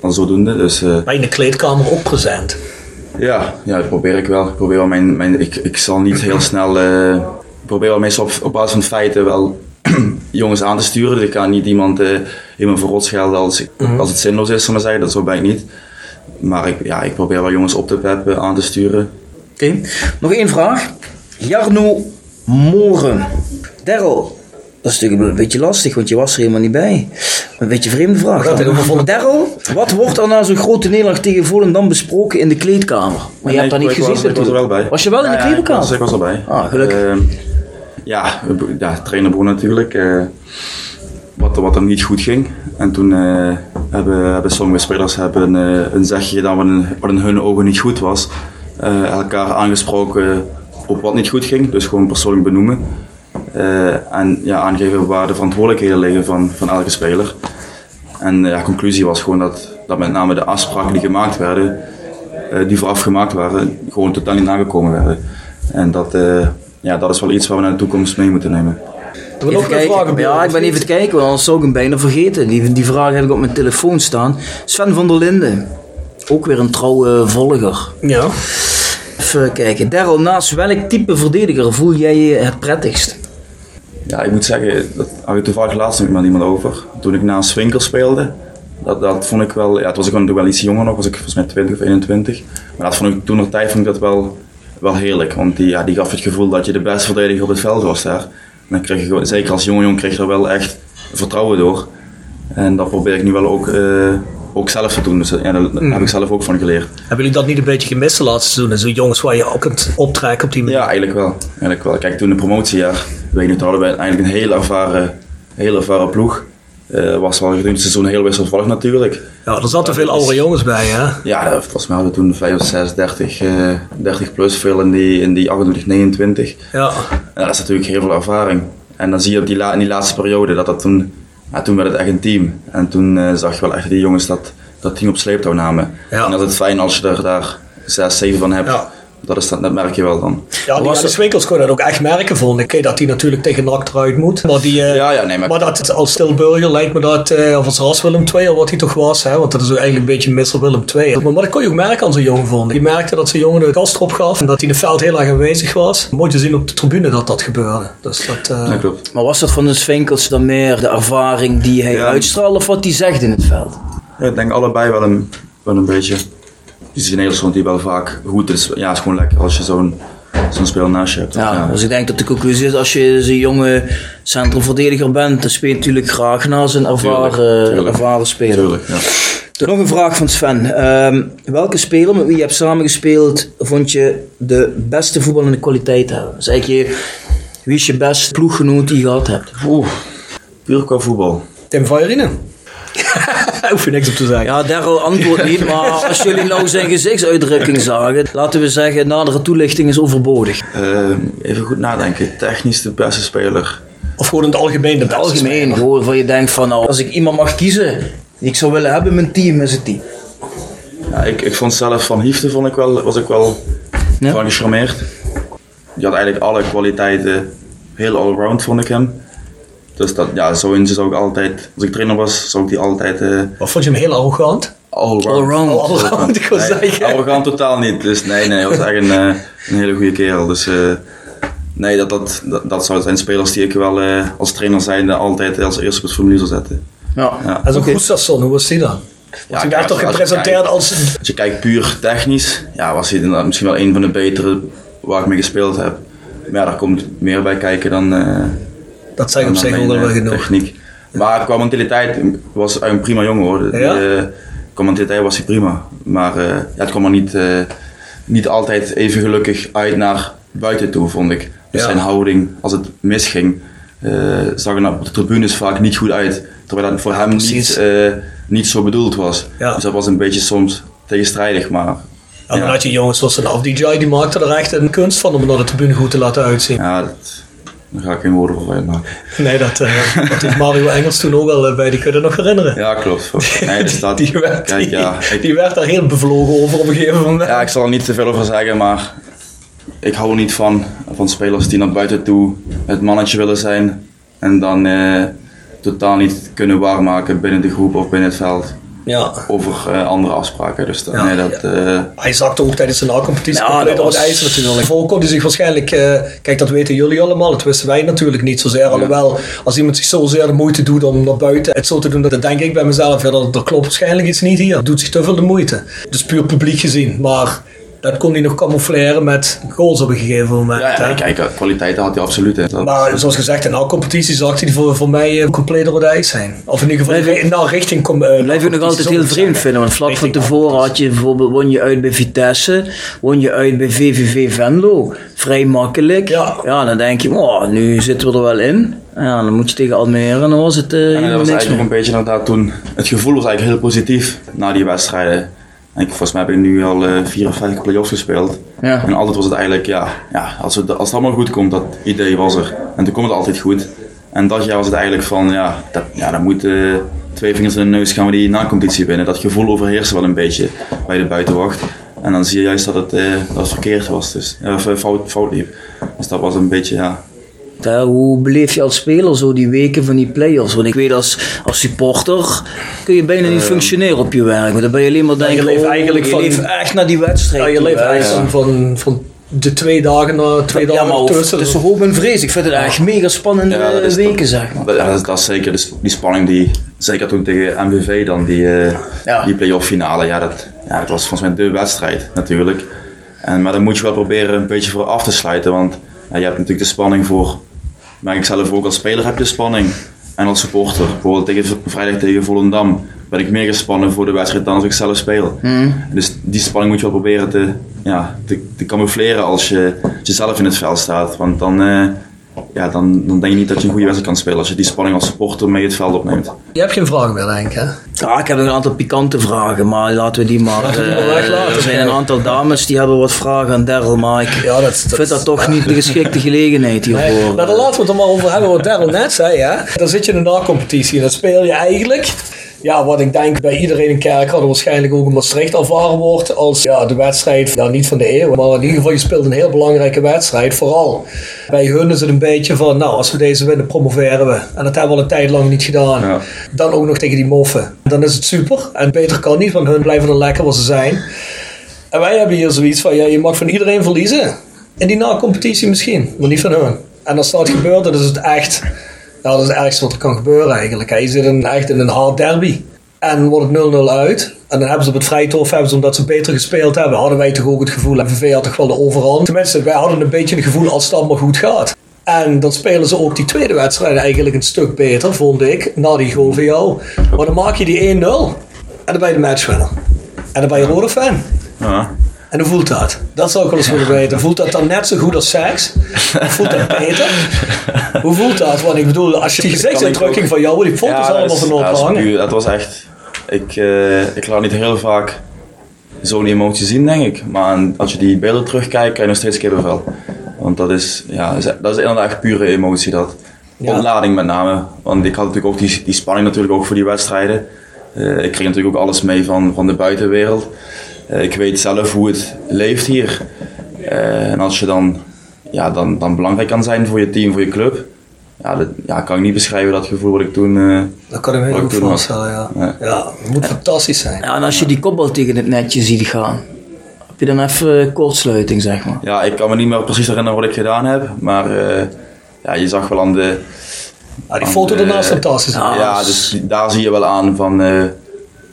Speaker 3: als zodoende. Dus eh,
Speaker 1: je in de kleedkamer ook present?
Speaker 3: ja, ja, dat probeer ik wel. Ik, probeer wel mijn, mijn, ik, ik zal niet heel snel. eh, ik probeer wel meestal op, op basis van feiten wel jongens aan te sturen. Dus ik ga niet iemand eh helemaal voor rot schelden als, ik- als het zinloos is, zal maar zeggen. Dat zo ben ik niet. Maar ik, ja, ik probeer wel jongens op te peppen, aan te sturen.
Speaker 2: Oké, nog één vraag. Jarno Moren. Daryl, dat is natuurlijk een beetje lastig, want je was er helemaal niet bij. Een beetje vreemde vraag. Daryl, wat wordt er na zo'n grote nederlaag tegen Volendam besproken in de kleedkamer? Maar je hebt daar niet gezien
Speaker 3: was, ik was er wel bij.
Speaker 2: Was je wel in de
Speaker 3: Ja, ja,
Speaker 2: kleedkamer?
Speaker 3: Ik was, erbij.
Speaker 2: Ah, gelukkig.
Speaker 3: Ehm, ja, ja, trainer Broen natuurlijk. eh, wat, wat er niet goed ging. En toen eh, hebben, hebben sommige spelers hebben, eh, een zegje gedaan wat in, wat in hun ogen niet goed was. Elkaar aangesproken op wat niet goed ging. Dus gewoon persoonlijk benoemen. Eh, en ja, aangeven waar de verantwoordelijkheden liggen van, van elke speler. En de ja, conclusie was gewoon dat, dat met name de afspraken die gemaakt werden, eh, die vooraf gemaakt waren, gewoon totaal niet nagekomen werden. En dat, eh, ja, dat is wel iets waar we naar de toekomst mee moeten nemen.
Speaker 1: Hebben we nog
Speaker 2: Even
Speaker 1: een
Speaker 2: kijken.
Speaker 1: vraag?
Speaker 2: Ja, ik ben even te kijken, want anders zou ik hem bijna vergeten. Die, die vraag heb ik op mijn telefoon staan. Sven van der Linden. Ook weer een trouwe volger.
Speaker 1: Ja.
Speaker 2: Even kijken. Daryl, naast welk type verdediger voel jij je het prettigst?
Speaker 3: Ja, ik moet zeggen, dat had ik toevallig laatst nog met iemand over. Toen ik naast Swinkel speelde, dat, dat vond ik wel, ja, het was ik gewoon wel iets jonger nog, was ik volgens mij 20 of 21. Maar dat vond ik toen nog tijd vond ik dat wel, wel heerlijk, want die, ja, die gaf het gevoel dat je de beste verdediger op het veld was daar. Dan kreeg je zeker als jonge jongen kreeg je er wel echt vertrouwen door. En dat probeer ik nu wel ook, eh, ook zelf te doen, dus ja, daar heb ik zelf ook van geleerd.
Speaker 1: Hebben jullie dat niet een beetje gemist de laatste seizoen? Zo jongens waar je ook kunt optrekken op die manier?
Speaker 3: Ja, eigenlijk wel. Eigenlijk wel. Kijk, toen de promotiejaar, weet toen hadden we eigenlijk een heel ervaren, heel ervaren ploeg. Eh was wel gedurende het seizoen heel wisselvallig natuurlijk.
Speaker 1: Ja, er zaten veel oude jongens bij, hè?
Speaker 3: Ja, volgens mij hadden we toen 5 of 6, 30, eh, 30 plus, veel in die, in die 28, 29.
Speaker 1: Ja.
Speaker 3: En dat is natuurlijk heel veel ervaring. En dan zie je op die la- in die laatste periode dat dat toen, ja, toen werd het echt een team. En toen eh, zag je wel echt die jongens dat, dat team op sleeptouw namen.
Speaker 1: Ja.
Speaker 3: En dat is het fijn als je er daar 6, 7 van hebt.
Speaker 1: Ja.
Speaker 3: Dat, is, dat, dat merk je wel dan.
Speaker 1: Ja, die,
Speaker 2: Was
Speaker 1: de Swinkels kon dat ook echt merken, vond ik. Dat hij natuurlijk tegen NAC eruit moet. Maar, die, eh,
Speaker 3: Ja, ja, nee, maar-
Speaker 1: maar dat, als Stilburger lijkt me dat, eh, of als Ras Willem II, of wat hij toch was. Hè, want dat is ook eigenlijk een beetje Mr. Willem II. Maar, maar dat kon je ook merken aan zo'n jongen, vond ik. Je merkte dat zo'n jongen de kast erop gaf. En dat hij in het veld heel erg aanwezig was. Mooi te zien op de tribune dat dat gebeurde. Dus dat, eh,
Speaker 3: Ja, klopt.
Speaker 2: Maar was dat van de Swinkels dan meer de ervaring die hij
Speaker 3: Ja.
Speaker 2: uitstraalde of wat hij zegt in het veld?
Speaker 3: Ja, ik denk allebei wel een, wel een beetje. Die is in Nederland die wel vaak goed is. Ja, het is gewoon lekker als je zo'n zo'n speler naast je hebt.
Speaker 2: Ja, dus ik denk dat de conclusie is, als je zo'n jonge centrumverdediger bent, dan speel je natuurlijk graag naar zijn ervaren,
Speaker 3: Tuurlijk, tuurlijk.
Speaker 2: ervaren speler.
Speaker 3: Tuurlijk, ja.
Speaker 2: Nog een vraag van Sven. Ehm, welke speler met wie je hebt samengespeeld vond je de beste voetballende kwaliteit hebben? Dus eigenlijk, je- wie is je beste ploeggenoot die je gehad hebt?
Speaker 3: Oeh, puur qua voetbal.
Speaker 1: Tim Vajerine. Daar hoef je niks op te zeggen.
Speaker 2: Ja, Daryl antwoordt niet, maar als jullie nou zijn gezichtsuitdrukking zagen, laten we zeggen, nadere toelichting is overbodig.
Speaker 3: Eh, even goed nadenken. Technisch de beste speler.
Speaker 1: Of gewoon in het algemeen de beste
Speaker 2: Algemeen,
Speaker 1: speler.
Speaker 2: gewoon van je denkt van, nou, als ik iemand mag kiezen die ik zou willen hebben in mijn team, is het die.
Speaker 3: Ja, ik, ik vond zelf van Hiefte vond ik wel, was ik wel
Speaker 2: Ja?
Speaker 3: van gecharmeerd. Die had eigenlijk alle kwaliteiten heel allround vond ik hem. Dus dat, ja, zo in zou ik altijd, als ik trainer was, zou ik die altijd eh
Speaker 1: Of vond je hem heel arrogant?
Speaker 3: allround.
Speaker 2: Allround.
Speaker 1: Oh, allround, ik wil
Speaker 3: Nee,
Speaker 1: zeggen.
Speaker 3: Arrogant totaal niet. Dus nee, nee, hij was echt een, eh, een hele goede kerel. Dus eh, nee, dat, dat, dat, dat zou zijn spelers die ik wel eh, als trainer zijnde altijd als eerste op het formulier zou zetten.
Speaker 2: Ja.
Speaker 3: Ja.
Speaker 1: En zo'n. Gustafsson, hoe was die dan? Die
Speaker 3: kijk,
Speaker 1: werd toch
Speaker 3: als- als je
Speaker 1: gepresenteerd
Speaker 3: kijkt-
Speaker 1: als...
Speaker 3: Als je kijkt puur technisch, ja, was hij inderdaad misschien wel een van de betere waar ik mee gespeeld heb. Maar ja, daar komt meer bij kijken dan, eh
Speaker 1: Dat ik op zich wel wel
Speaker 3: eh,
Speaker 1: genoeg.
Speaker 3: techniek. Maar qua mentaliteit was hij een prima jongen hoor. Die,
Speaker 1: Ja?
Speaker 3: eh, qua mentaliteit was hij prima. Maar eh, ja, het kwam er niet, eh, niet altijd even gelukkig uit naar buiten toe, vond ik. Dus
Speaker 1: Ja.
Speaker 3: zijn houding, als het misging, eh, zag er op de tribunes vaak niet goed uit. Terwijl dat voor hem niet, eh, niet zo bedoeld was. Dus dat was een beetje soms tegenstrijdig, maar
Speaker 1: En dan
Speaker 3: ja.
Speaker 1: had je jongens zoals DJ, die maakte er echt een kunst van om naar de tribune goed te laten uitzien.
Speaker 3: ja, dat, daar ga ik geen woorden voor uitmaken.
Speaker 1: Nee, dat, eh, dat heeft Mario Engels toen ook wel eh, bij, die kun je nog herinneren.
Speaker 3: Ja, klopt. Nee, dus dat,
Speaker 1: die, werd,
Speaker 3: kijk,
Speaker 1: die,
Speaker 3: ja, ik,
Speaker 1: die werd daar heel bevlogen over op een gegeven moment.
Speaker 3: Ja, ik zal er niet te veel over zeggen, maar ik hou er niet van, van spelers die naar buiten toe het mannetje willen zijn en dan eh, totaal niet kunnen waarmaken binnen de groep of binnen het veld
Speaker 1: Ja.
Speaker 3: over eh, andere afspraken. Dus dat,
Speaker 1: Ja.
Speaker 3: nee, dat, eh,
Speaker 1: Hij zakte ook tijdens de na-competitie
Speaker 2: Ja, dat was-
Speaker 1: ijs natuurlijk. Voor kon hij zich waarschijnlijk, eh, kijk dat weten jullie allemaal, dat wisten wij natuurlijk niet zozeer. Alhoewel, als iemand zich zozeer de moeite doet om naar buiten het zo te doen, dan denk ik bij mezelf, ja, dat, dat klopt waarschijnlijk iets niet hier. Het doet zich te veel de moeite. Dus puur publiek gezien. Maar dat kon hij nog camoufleren met goals op een gegeven moment.
Speaker 3: ja, ja,
Speaker 1: hè.
Speaker 3: kijk, kwaliteiten had hij absoluut. Hè. Dat-
Speaker 1: Maar zoals gezegd, in elke competitie zag hij voor, voor mij eh, compleet op het ijs zijn. Of in ieder geval
Speaker 2: Blijf ik-
Speaker 1: naar richting... com- eh,
Speaker 2: Blijf ik nog altijd heel vreemd vinden. Want vlak van tevoren had je bijvoorbeeld, won je uit bij Vitesse, won je uit bij VVV Venlo. Vrij makkelijk.
Speaker 1: Ja.
Speaker 2: dan denk je, oh, nu zitten we er wel in. Ja, dan moet je tegen Almere en dan was het eh
Speaker 3: En dat was eigenlijk ook
Speaker 2: meer.
Speaker 3: een beetje inderdaad toen, het gevoel was eigenlijk heel positief na die wedstrijden. En ik, volgens mij heb ik nu al eh, vier of vijf play-offs gespeeld.
Speaker 2: Ja.
Speaker 3: En altijd was het eigenlijk, ja, ja als, het, als het allemaal goed komt, dat idee was er. En toen komt het altijd goed. En dat jaar was het eigenlijk van, ja, dat, ja dan moet eh, twee vingers in de neus gaan we die na-competitie winnen. Dat gevoel overheerste wel een beetje bij de buitenwacht. En dan zie je juist dat het, eh, dat het verkeerd was, dus, of, fout, fout liep. Dus dat was een beetje, ja,
Speaker 2: Hè, Hoe beleef je als speler zo die weken van die play-offs? Want ik weet als, als supporter kun je bijna niet functioneren op je werk. Want dan ben je alleen maar denken,
Speaker 1: je leeft
Speaker 2: oh,
Speaker 1: eigenlijk
Speaker 2: je
Speaker 1: van-
Speaker 2: leeft echt naar die wedstrijd.
Speaker 1: Ja, je leeft eigenlijk van, van, de twee dagen naar twee
Speaker 2: Ja,
Speaker 1: dagen
Speaker 2: maar
Speaker 1: tussen.
Speaker 2: het is hoop en vrees. Ik vind het echt mega spannende
Speaker 3: Ja, dat is
Speaker 2: weken,
Speaker 3: toch-
Speaker 2: zeg maar.
Speaker 3: Dat, ja, dat, is, dat is zeker dus die spanning die, zeker toen tegen MVV dan, die, eh
Speaker 2: Ja.
Speaker 3: die play-off finale, ja dat, ja, dat was volgens mij de wedstrijd natuurlijk. En, maar dan moet je wel proberen een beetje voor af te sluiten, want ja, je hebt natuurlijk de spanning voor, maar ik zelf ook als speler heb je spanning. En als supporter, bijvoorbeeld tegen, vrijdag tegen Volendam, ben ik meer gespannen voor de wedstrijd dan als ik zelf speel. Dus die spanning moet je wel proberen te, ja, te, te camoufleren als je, als je zelf in het veld staat. Want dan, eh, ja, dan, dan denk je niet dat je een goede wedstrijd kan spelen als je die spanning als supporter mee het veld opneemt.
Speaker 1: Je hebt geen vragen meer, denk ik, hè?
Speaker 2: Ja, ik heb nog een aantal pikante vragen, maar laten we die maar.
Speaker 1: Laten we die
Speaker 2: eh, er zijn een aantal dames die hebben wat vragen aan Daryl, maar ik
Speaker 1: Ja, dat,
Speaker 2: vind dat toch niet de geschikte gelegenheid hiervoor.
Speaker 1: Nee, nou, dan laten we het er maar over hebben wat Daryl net zei. Hè? Dan zit je in een na-competitie en dan speel je eigenlijk... Ja, wat ik denk bij iedereen in Kerkrade waarschijnlijk ook in Maastricht ervaren wordt als ja, de wedstrijd, ja, niet van de eeuw, maar in ieder geval je speelt een heel belangrijke wedstrijd. Vooral bij hun is het een beetje van, nou, als we deze winnen, promoveren we. En dat hebben we al een tijd lang niet gedaan.
Speaker 3: Ja.
Speaker 1: Dan ook nog tegen die moffen. Dan is het super. En beter kan niet, want hun blijven dan lekker wat ze zijn. En wij hebben hier zoiets van, ja, je mag van iedereen verliezen. In die na-competitie misschien, maar niet van hun. En als dat gebeurt, dan is het echt, ja, dat is het ergste wat er kan gebeuren eigenlijk. Je zit in, echt in een hard derby. En wordt het 0-0 uit. En dan hebben ze op het vrijtof, hebben ze, omdat ze beter gespeeld hebben, hadden wij toch ook het gevoel, MVV had toch wel de overhand. Tenminste, wij hadden een beetje het gevoel als het allemaal goed gaat. En dan spelen ze ook die tweede wedstrijd eigenlijk een stuk beter, vond ik, na die goal van jou. Maar dan maak je die 1-0 en dan ben je de matchwinner. En dan ben je rode fan. En hoe voelt dat? Dat zou ik wel eens willen weten. Voelt dat dan net zo goed als seks? Voelt dat beter? Hoe voelt dat? Want ik bedoel, als je die gezichtsuitdrukking van jou, die foto's
Speaker 3: Ja,
Speaker 1: allemaal van
Speaker 3: ja, dat
Speaker 1: ophangen.
Speaker 3: puur- Dat was echt. Ik, eh, ik laat niet heel vaak zo'n emotie zien, denk ik. Maar als je die beelden terugkijkt, krijg je nog steeds kippenvel. Want dat is, ja, dat is- inderdaad echt pure emotie. Dat.
Speaker 1: Ja.
Speaker 3: Ontlading met name. Want ik had natuurlijk ook die, die spanning natuurlijk ook voor die wedstrijden. Eh, ik kreeg natuurlijk ook alles mee van, van de buitenwereld. Eh, ik weet zelf hoe het leeft hier. Eh, en als je dan, ja, dan, dan belangrijk kan zijn voor je team, voor je club. Ja, dat ja, kan ik niet beschrijven dat gevoel wat ik toen... eh,
Speaker 1: Dat kan ik me goed voorstellen, ja.
Speaker 3: Ja.
Speaker 1: Ja, het moet fantastisch zijn.
Speaker 2: Ja, en als je die kopbal tegen het netje ziet gaan, heb je dan even kortsluiting, zeg maar.
Speaker 3: Ja, ik kan me niet meer precies herinneren wat ik gedaan heb, maar eh, ja, je zag wel aan de...
Speaker 1: Ja, die foto daarna is fantastisch.
Speaker 2: ja.
Speaker 3: ja, dus daar zie je wel aan van eh,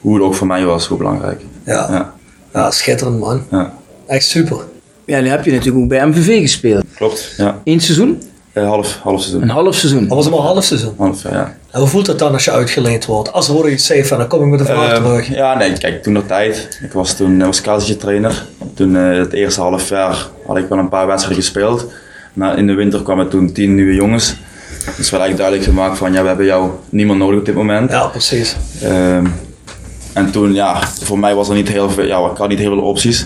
Speaker 3: hoe het ook voor mij was, hoe belangrijk.
Speaker 1: Ja.
Speaker 3: Ja,
Speaker 1: schitterend man.
Speaker 3: ja.
Speaker 1: Echt super.
Speaker 2: Ja, nu heb je natuurlijk ook bij MVV gespeeld.
Speaker 3: klopt. Ja.
Speaker 2: Eén seizoen?
Speaker 3: Eh, half, half seizoen.
Speaker 2: Een half seizoen.
Speaker 1: Dat was maar een half seizoen.
Speaker 3: Half, ja.
Speaker 1: En hoe voelt het dan als je uitgeleend wordt? Als er wordt iets safe en dan kom ik met de vraag
Speaker 3: Eh,
Speaker 1: terug.
Speaker 3: ja, nee, kijk, toen nog tijd. Ik was toen uh, was trainer. Toen eh, het eerste half jaar had ik wel een paar wedstrijden gespeeld. Maar in de winter kwamen toen tien nieuwe jongens. Dus werd eigenlijk duidelijk gemaakt van ja, we hebben jou niemand nodig op dit moment.
Speaker 1: Ja, precies.
Speaker 3: Ehm, en toen, ja, voor mij was er niet heel veel, ja, ik had niet heel veel opties.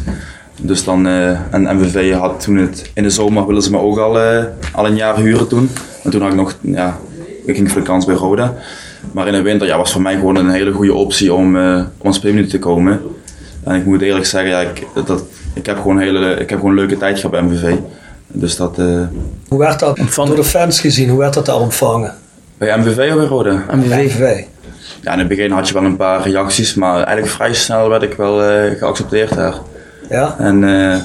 Speaker 3: Dus dan, eh, en MVV had toen het, in de zomer wilden ze me ook al, eh, al een jaar huren toen. En toen had ik nog, ja, ik ging voor de kans bij Roda. Maar in de winter ja, was voor mij gewoon een hele goede optie om, eh om speelminuten te komen. En ik moet eerlijk zeggen, ja, ik, dat, ik, heb gewoon een hele, ik heb gewoon een leuke tijd gehad bij MVV. Dus dat, eh,
Speaker 1: Hoe werd dat
Speaker 2: Ontvangen.
Speaker 1: door de fans gezien? Hoe werd dat daar ontvangen?
Speaker 3: bij MVV of bij Roda?
Speaker 2: MVV.
Speaker 3: Ja, in het begin had je wel een paar reacties, maar eigenlijk vrij snel werd ik wel eh, geaccepteerd daar.
Speaker 1: Ja?
Speaker 3: En eh,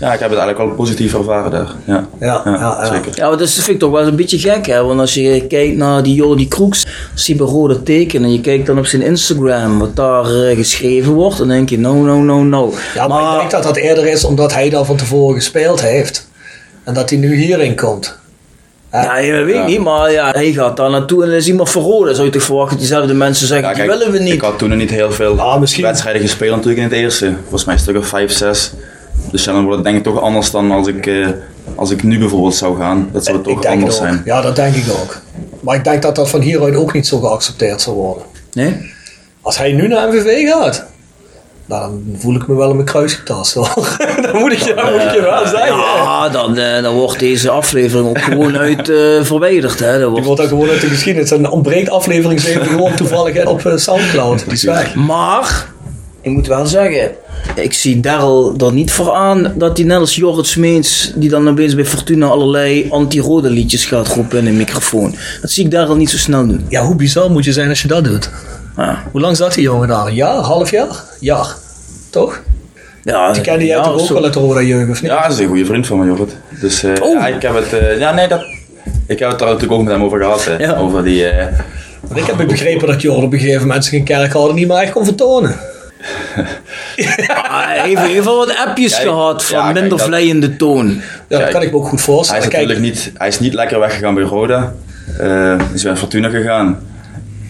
Speaker 3: ja, ik heb het eigenlijk wel positief ervaren daar. Ja,
Speaker 1: Ja, ja, ja.
Speaker 3: zeker.
Speaker 2: Ja, maar dat vind ik toch wel een beetje gek, hè? Want als je kijkt naar die Jordi Kroeks, als hij bij Rode tekent en je kijkt dan op zijn Instagram wat daar eh, geschreven wordt, dan denk je, no, no, no, no.
Speaker 1: Ja, maar, ik denk dat dat eerder is omdat hij daar van tevoren gespeeld heeft. En dat hij nu hierin komt.
Speaker 2: Ja, je weet
Speaker 3: Ja.
Speaker 2: niet, maar ja, hij gaat daar naartoe en is iemand Rode. Zou je toch verwachten dat diezelfde mensen zeggen,
Speaker 3: Ja,
Speaker 2: die willen we niet.
Speaker 3: Ik had toen nog niet heel veel
Speaker 1: Ah, misschien.
Speaker 3: wedstrijden gespeeld natuurlijk in het eerste. Volgens mij een stuk of 5, 6. Dus ja, dan wordt het denk ik toch anders dan als ik, eh, als ik nu bijvoorbeeld zou gaan. Dat zou
Speaker 1: ik
Speaker 3: toch
Speaker 1: denk
Speaker 3: anders
Speaker 1: ook.
Speaker 3: zijn.
Speaker 1: Ja, dat denk ik ook. Maar ik denk dat dat van hieruit ook niet zo geaccepteerd zal worden.
Speaker 2: Nee?
Speaker 1: Als hij nu naar MVV gaat, dan voel ik me wel in mijn kruis getast hoor. dan moet ik je, dan moet ik je wel zeggen.
Speaker 2: Ja, dan, eh, dan wordt deze aflevering ook gewoon uit eh, verwijderd. Hè. Dat
Speaker 1: Die
Speaker 2: wordt...
Speaker 1: wordt dan gewoon uit de geschiedenis. En ontbreekt aflevering 7 gewoon toevallig op eh, Soundcloud. Die is weg.
Speaker 2: Maar, ik moet wel zeggen, ik zie Daryl er niet voor aan dat hij net als Jorrit Smeens, die dan opeens bij Fortuna allerlei anti-rode liedjes gaat roepen in een microfoon. Dat zie ik Daryl niet zo snel doen.
Speaker 1: Ja, hoe bizar moet je zijn als je dat doet?
Speaker 2: Ja,
Speaker 1: Hoe lang zat die jongen daar? Een jaar? Half jaar? Jaar. Toch?
Speaker 2: ja
Speaker 1: Die kende jij
Speaker 2: ja,
Speaker 1: toch ook
Speaker 2: zo.
Speaker 1: wel uit de Roda jeugd, of niet?
Speaker 3: Ja, dat is een goede vriend van me, Jorrit. Dus eh,
Speaker 2: Oh.
Speaker 3: ja, ik heb het... eh, ja, nee, dat... Ik heb het daar natuurlijk ook met hem over gehad. Hè.
Speaker 2: Ja.
Speaker 3: Over die... eh,
Speaker 1: Want ik heb begrepen dat Jordan op een gegeven moment zich in kerk hadden niet meer echt kon vertonen.
Speaker 2: Ah, Hij wel wat appjes
Speaker 3: Kijk,
Speaker 2: gehad van
Speaker 3: ja,
Speaker 2: minder vleiende toon.
Speaker 1: Ja, dat
Speaker 3: Kijk,
Speaker 1: kan ik me ook goed
Speaker 3: Hij is
Speaker 1: voorstellen. Kijk,
Speaker 3: natuurlijk niet, hij is niet lekker weggegaan bij Roda. Eh is bij Fortuna gegaan.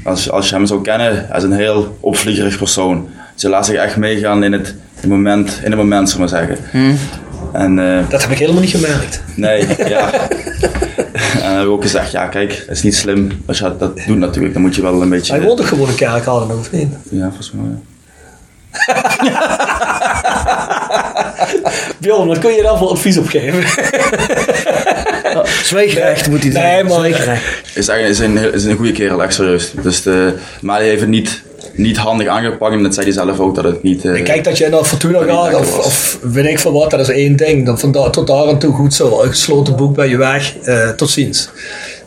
Speaker 3: Als, als je hem zou kennen, hij is een heel opvliegerig persoon. Ze laat zich echt meegaan in het, in het moment, in het moment, zullen we maar zeggen.
Speaker 2: Hmm.
Speaker 3: En eh,
Speaker 1: dat heb ik helemaal niet gemerkt.
Speaker 3: nee, ja. en dan hebben we ook gezegd, ja kijk, het is niet slim als je dat, doet natuurlijk. Dan moet je wel een beetje...
Speaker 1: Hij woont toch gewoon in kerk hadden, of niet?
Speaker 3: Ja, volgens mij. ja.
Speaker 1: Bjorn, wat kun je daar voor advies op geven?
Speaker 2: Zwijgrecht moet hij doen.
Speaker 1: Nee.
Speaker 3: Is, eigenlijk, is, een, is een goede kerel, echt serieus. Dus de, maar hij heeft het niet, niet handig aangepakt en dat zei hij zelf ook dat het niet... eh,
Speaker 1: Kijk dat je naar Fortuna gaat, of, weet ik veel wat, dat is één ding. Dan van daar, tot daar en toe goed zo. Een gesloten boek bij je weg, eh, tot ziens.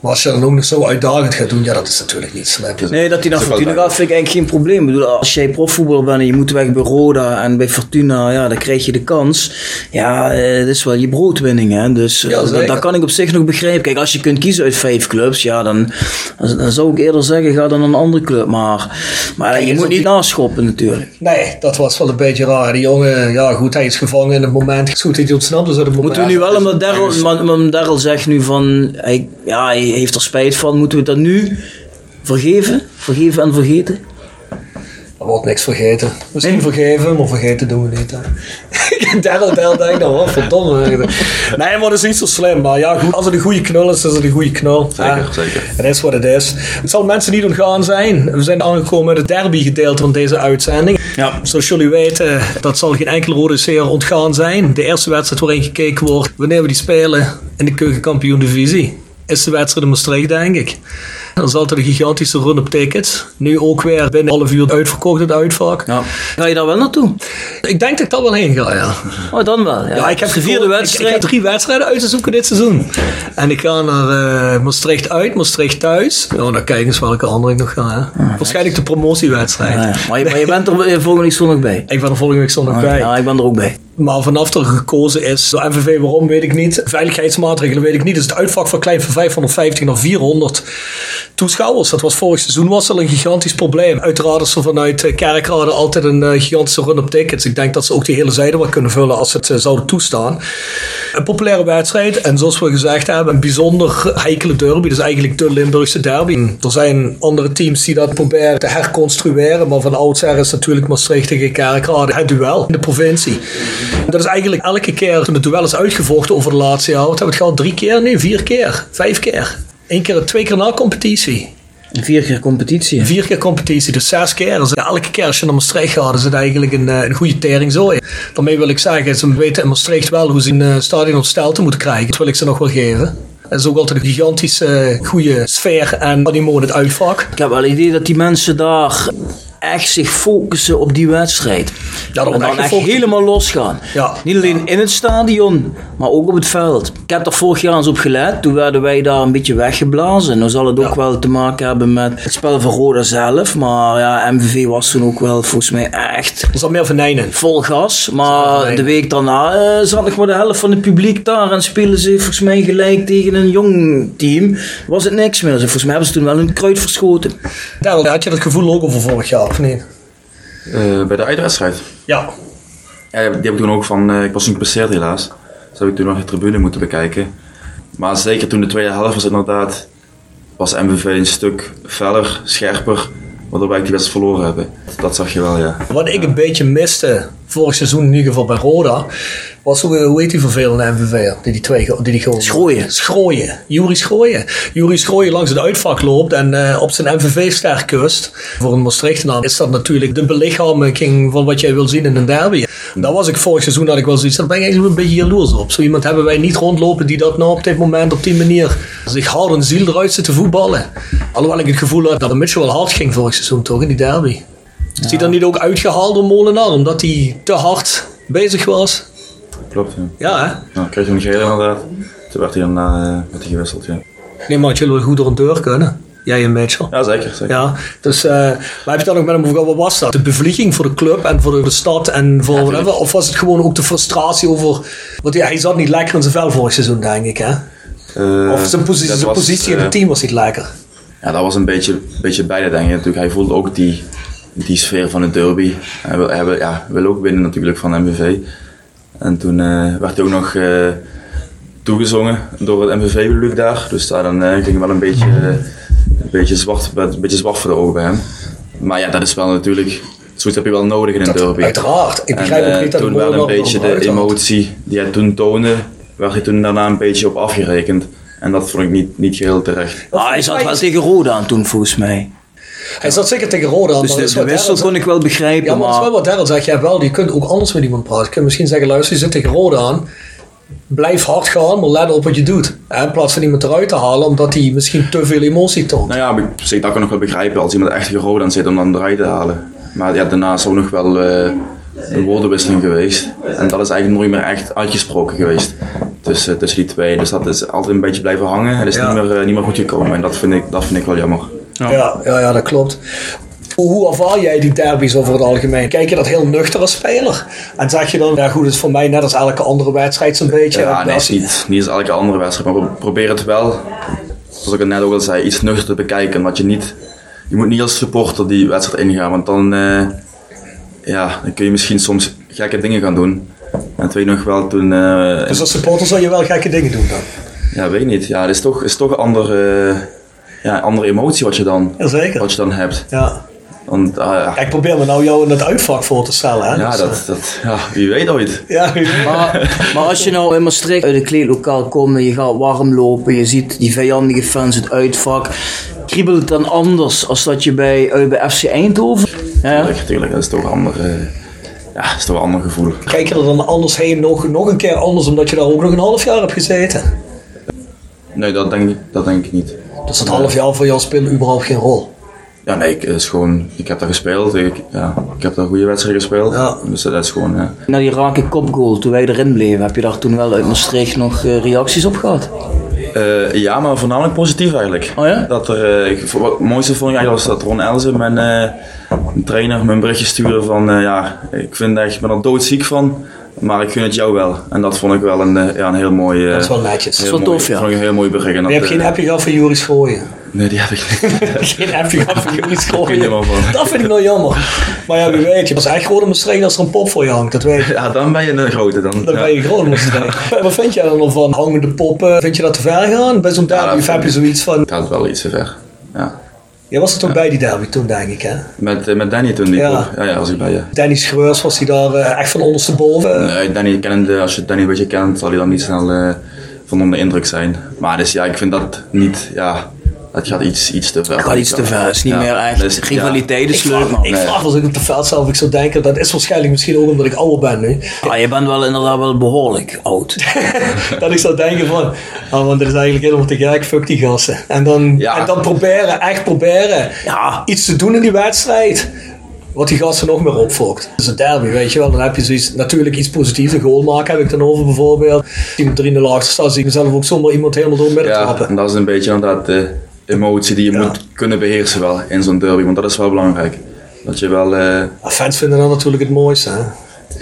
Speaker 1: Maar als je dan ook nog zo uitdagend gaat doen, ja, dat is natuurlijk niet slim.
Speaker 2: Nee, dat hij naar
Speaker 3: Dat
Speaker 2: Fortuna
Speaker 3: wel
Speaker 2: gaat vind ik eigenlijk geen probleem. Ik bedoel, als jij profvoetballer bent en je moet weg bij Roda en bij Fortuna, ja, dan krijg je de kans. Ja, eh, dat is wel je broodwinning, hè. Dus eh,
Speaker 1: Ja,
Speaker 2: dat, dat kan ik op zich nog begrijpen. Kijk, als je kunt kiezen uit vijf clubs, ja, dan, zou ik eerder zeggen, ga dan naar een andere club. Maar, maar je moet niet naschoppen natuurlijk.
Speaker 1: Nee, dat was wel een beetje raar. Die jongen, ja goed, hij is gevangen in het moment. Het is goed dat hij ontsnapt is uit het moment.
Speaker 2: Moeten we nu wel, omdat Daryl, zegt nu van, hij, ja, hij heeft er spijt van, moeten we dat nu vergeven? Vergeven en vergeten?
Speaker 1: Er wordt niks vergeten. Misschien vergeven, maar vergeten doen we niet. Daryl, Daryl denkt dan, wat verdomme. Nee, maar dat is niet zo slim. Maar ja, goed, als het een goede knul is, is het een goede knul.
Speaker 3: Zeker,
Speaker 1: Ja.
Speaker 3: zeker.
Speaker 1: Het is wat het is. Het zal mensen niet ontgaan zijn. We zijn aangekomen in het derby gedeelte van deze uitzending.
Speaker 2: Ja.
Speaker 1: Zoals jullie weten, dat zal geen enkele rode seer ontgaan zijn. De eerste wedstrijd waarin gekeken wordt wanneer we die spelen in de keukenkampioen divisie. Is de wedstrijd in Maastricht, denk ik. Dan is altijd een gigantische run op tickets. Nu ook weer binnen een half uur uitverkocht het uitvak.
Speaker 2: Ja. Ga je daar wel naartoe?
Speaker 1: Ik denk dat ik daar wel heen ga, ja.
Speaker 2: Oh, dan wel. Ja,
Speaker 1: Ja, ik heb
Speaker 2: de vierde wedstrijd.
Speaker 1: Ik, ik heb drie wedstrijden uit te zoeken dit seizoen. En ik ga naar eh, Maastricht uit, Maastricht thuis. Ja, dan kijk eens welke andere ik nog ga. Hè. Waarschijnlijk de promotiewedstrijd.
Speaker 2: Ah, ja. maar, je, maar je bent er eh, volgende week zondag bij.
Speaker 1: Ik ben er volgende week zondag
Speaker 2: Ah,
Speaker 1: bij.
Speaker 2: Ja, ik ben er ook bij.
Speaker 1: Maar vanaf er gekozen is door MVV, waarom weet ik niet. Veiligheidsmaatregelen weet ik niet. Dus het uitvak verkleind van 550 naar 400 toeschouwers. Dat was vorig seizoen was al een gigantisch probleem. Uiteraard is er vanuit eh, Kerkrade altijd een uh, gigantische run op tickets. Ik denk dat ze ook die hele zijde wat kunnen vullen als ze het uh, zouden toestaan. Een populaire wedstrijd en zoals we gezegd hebben, een bijzonder heikele derby. Dus eigenlijk de Limburgse derby. Er zijn andere teams die dat proberen te herconstrueren, maar van oudsher is natuurlijk Maastricht tegen Kerkrade het duel in de provincie. Dat is eigenlijk elke keer toen het duel is uitgevochten over de laatste jaar. Wat hebben we het gehad? Drie keer? Nee, vier keer. Vijf keer. Eén keer, twee keer na competitie.
Speaker 2: Vier keer competitie.
Speaker 1: Vier keer competitie, dus zes keer. Dus elke keer als je naar Maastricht gaat, is het eigenlijk een, een goede tering zo. Daarmee wil ik zeggen, ze weten in Maastricht wel hoe ze een stadion op stel moeten krijgen. Dat wil ik ze nog wel geven. Het is ook altijd een gigantische goede sfeer en animo in het uitvak.
Speaker 2: Ik heb wel het idee dat die mensen daar echt zich focussen op die wedstrijd.
Speaker 1: Ja,
Speaker 2: en dan echt helemaal losgaan.
Speaker 1: Ja.
Speaker 2: Niet alleen in het stadion, maar ook op het veld. Ik heb er vorig jaar eens op gelet. Toen werden wij daar een beetje weggeblazen. Nou zal het ook wel te maken hebben met het spel van Roda zelf. Maar ja, MVV was toen ook wel volgens mij echt...
Speaker 1: Er zat meer venijnen.
Speaker 2: Vol gas. Maar de week daarna uh, zat nog maar de helft van het publiek daar. En spelen ze volgens mij gelijk tegen een jong team. Was het niks meer. Dus volgens mij hebben ze toen wel een kruid verschoten.
Speaker 1: Daar had je dat gevoel ook over vorig jaar, of niet?
Speaker 3: Uh, bij de uitwedstrijd?
Speaker 1: Ja.
Speaker 3: ja. Die heb ik toen ook van, uh, ik was niet gepasseerd helaas. Dus heb ik toen nog de tribune moeten bekijken. Maar zeker toen de tweede helft was inderdaad, was MVV een stuk feller, scherper. Waardoor wij die wedstrijd verloren hebben. Dat zag je wel, ja.
Speaker 1: Wat ik een beetje miste, vorig seizoen in ieder geval bij Roda, was hoe, heet die vervelende MVV die die twee die die gewoon
Speaker 2: Schrooien.
Speaker 1: Schrooien. Jury Schrooien. Jury Schrooien langs het uitvak loopt en uh, op zijn MVV-ster kust. Voor een Maastrichtenaar is dat natuurlijk de belichaming van wat jij wil zien in een derby. Daar was ik vorig seizoen dat ik wel zoiets, daar ben ik eigenlijk een beetje jaloers op. Zo iemand hebben wij niet rondlopen die dat nou op dit moment op die manier zich hard en ziel eruit zit te voetballen. Alhoewel ik het gevoel had dat de Mitchell wel hard ging vorig seizoen toch in die derby. Is die dan niet ook uitgehaald door Molenaar omdat hij te hard bezig was?
Speaker 3: Klopt, ja.
Speaker 1: Ja, hè?
Speaker 3: Nou, kreeg hij een gele inderdaad. Toen werd hij daarna uh, werd hij gewisseld, ja.
Speaker 1: Nee, maar jullie wel goed door een deur kunnen. Jij en Mitchell.
Speaker 3: Ja, zeker. zeker.
Speaker 1: Ja, dus uh, heb je dan ook met hem over Wat was dat? De bevlieging voor de club en voor de stad en voor
Speaker 3: Ja,
Speaker 1: whatever? Of was het gewoon ook de frustratie over... Want ja, hij zat niet lekker in zijn vel vorig seizoen, denk ik, hè?
Speaker 3: Eh,
Speaker 1: Of zijn, positie,
Speaker 3: dat
Speaker 1: zijn
Speaker 3: was,
Speaker 1: positie in
Speaker 3: eh,
Speaker 1: het team was niet lekker.
Speaker 3: Ja, dat was een beetje, beetje beide denk ik. Natuurlijk, hij voelde ook die, die sfeer van het derby. Hij wil, hij wil, ja, wil ook winnen natuurlijk van MVV. En toen eh, werd hij ook nog eh, toegezongen door het MVV-publiek daar. Dus daar dan, eh, ging wel een beetje, een, beetje zwart, een beetje zwart voor de ogen bij hem. Maar ja, dat is wel natuurlijk... Zoiets heb je wel nodig in een derby.
Speaker 1: Uiteraard. Ik begrijp
Speaker 3: en,
Speaker 1: ook niet dat
Speaker 3: toen wel een beetje de emotie die hij toen toonde, werd hij toen daarna een beetje op afgerekend. En dat vond ik niet, niet geheel terecht.
Speaker 2: Ah, hij zat wel tegen Roda aan toen volgens mij.
Speaker 1: Hij zat zeker tegen Roda.
Speaker 2: Dus
Speaker 1: maar
Speaker 2: de, de wissel kon ik wel begrijpen,
Speaker 1: Ja, maar dat is wel
Speaker 2: maar...
Speaker 1: wat Darren zegt. Je, hebt wel, je kunt ook anders met iemand praten. Je kunt misschien zeggen, luister, je zit tegen Roda aan. Blijf hard gaan, maar let op wat je doet. En In plaats van iemand eruit te halen, omdat hij misschien te veel emotie toont.
Speaker 3: Nou ja, dat kan ik nog wel begrijpen als iemand echt gerode aan zit om dan eruit te halen. Maar ja, daarna is ook nog wel eh, een woordenwisseling geweest. En dat is eigenlijk nooit meer echt uitgesproken geweest tussen, tussen die twee. Dus dat is altijd een beetje blijven hangen. Het is
Speaker 1: Ja.
Speaker 3: niet, meer, eh, niet meer goed gekomen en dat vind ik, dat vind ik wel jammer.
Speaker 1: Ja, ja, ja, dat klopt. Hoe, ervaar jij die derbies over het algemeen? Kijk je dat heel nuchter als speler? En zeg je dan, ja goed, het is voor mij net als elke andere wedstrijd zo'n beetje.
Speaker 3: Ja, nee, niet, niet als elke andere wedstrijd, maar we proberen het wel, zoals ik het net ook al zei, iets nuchter te bekijken. Omdat je niet, je moet niet als supporter die wedstrijd ingaan, want dan, eh, ja, dan kun je misschien soms gekke dingen gaan doen. En je nog wel toen, eh,
Speaker 1: Dus als supporter zal je wel gekke dingen doen dan?
Speaker 3: ja, weet ik niet, ja, het is toch, is toch een andere, eh, ja, een andere emotie wat je dan,
Speaker 1: Jazeker.
Speaker 3: wat je dan hebt.
Speaker 1: Ja.
Speaker 3: Want, ja,
Speaker 1: ik probeer me nou jou in het uitvak voor te stellen. Hè?
Speaker 3: ja,
Speaker 1: Dus,
Speaker 3: dat, dat, ja, wie weet ooit.
Speaker 1: eh, ja,
Speaker 2: Maar, maar als je nou in Maastricht uit het kleedlokaal komt en je gaat warm lopen, je ziet die vijandige fans het uitvak, kriebelt het dan anders als dat je bij, uit bij FC Eindhoven? Ja.
Speaker 3: Tuurlijk, tuurlijk, dat is toch een ander, eh, ja, dat is toch een ander gevoel.
Speaker 1: Kijk je er dan anders heen, nog, nog een keer anders, omdat je daar ook nog een half jaar hebt gezeten?
Speaker 3: Nee, dat denk ik, dat denk ik niet.
Speaker 1: Dus dat half jaar voor jou speelt überhaupt geen rol.
Speaker 3: Ja, nee, ik, is gewoon, ik heb daar gespeeld. Ik, ja, ik heb daar goede wedstrijden gespeeld.
Speaker 1: Ja.
Speaker 3: Dus dat is gewoon, ja.
Speaker 2: Na die rake kopgoal, toen wij erin bleven, heb je daar toen wel uit Maastricht nog eh, reacties op gehad?
Speaker 3: Eh, ja, maar voornamelijk positief eigenlijk.
Speaker 2: Oh ja?
Speaker 3: Dat er, eh, ik- wat het mooiste vond ik eigenlijk was dat Ron Elze, mijn, eh, mijn trainer, een berichtje stuurde van, eh, ja, ik vind echt, ik ben er doodziek van. Maar ik gun het jou wel. En dat vond ik wel een, eh, ja, een heel mooi... eh,
Speaker 1: Dat is wel netjes.
Speaker 3: heel
Speaker 2: wel
Speaker 3: mooi-
Speaker 2: tof, ja.
Speaker 3: Vond ik een heel mooi dat,
Speaker 1: je hebt geen
Speaker 3: eh,
Speaker 1: appje gehad van Joris Gooien.
Speaker 3: Nee, die heb ik niet.
Speaker 1: Geen appje gehad van Joris Gooien. Dat vind ik nou jammer. Maar ja, wie weet je. Dat is echt gewoon een bestreek als er een pop voor je hangt. Dat weet je.
Speaker 3: Ja, dan ben je een grote dan.
Speaker 1: Dan
Speaker 3: Ja.
Speaker 1: ben je een bestreek. Wat vind jij dan van hangende poppen? Vind je dat te ver gaan? Bij zo'n derby
Speaker 3: dat
Speaker 1: of heb je zoiets van...
Speaker 3: Het gaat wel iets te ver. Ja.
Speaker 1: Jij was er toch bij die derby toen, denk ik, hè?
Speaker 3: Met, eh, met Danny toen die
Speaker 1: Ja.
Speaker 3: ja. Ja, ja, was ik bij je.
Speaker 1: Danny Schreurs was hij daar eh, echt van ondersteboven.
Speaker 3: Nee, Danny kennende, als je Danny een beetje kent, zal hij dan niet snel eh, van onder de indruk zijn. Maar dus ja, ik vind dat niet, ja, dat gaat iets, iets te ver.
Speaker 2: Het gaat iets te ver. Het is niet
Speaker 3: Ja,
Speaker 2: meer echt.
Speaker 3: dus, ja.
Speaker 2: rivaliteit is leuk,
Speaker 1: vraag,
Speaker 2: man.
Speaker 1: ik
Speaker 3: Nee.
Speaker 1: vraag als ik op de veld zelf ik zou denken, dat is waarschijnlijk misschien ook omdat ik ouder ben nu.
Speaker 2: Ah, je bent wel inderdaad wel behoorlijk oud.
Speaker 1: dat ik zou denken van, ah, want dit is eigenlijk helemaal te gek, fuck die gasten. En dan,
Speaker 3: Ja.
Speaker 1: en dan proberen, echt proberen,
Speaker 2: Ja.
Speaker 1: iets te doen in die wedstrijd. Wat die gasten nog meer opvolgt. Dat is een derby, weet je wel. Dan heb je zoiets, natuurlijk iets positiefs. Een goal maken heb ik dan over bijvoorbeeld. Als iemand er in de laagste staat, zie ik mezelf ook zomaar iemand helemaal door midden
Speaker 3: Ja,
Speaker 1: trappen.
Speaker 3: en dat is een beetje inderdaad de emotie die je moet kunnen beheersen wel in zo'n derby, want dat is wel belangrijk. Dat je wel, eh,
Speaker 1: fans vinden dat natuurlijk het mooiste. Hè?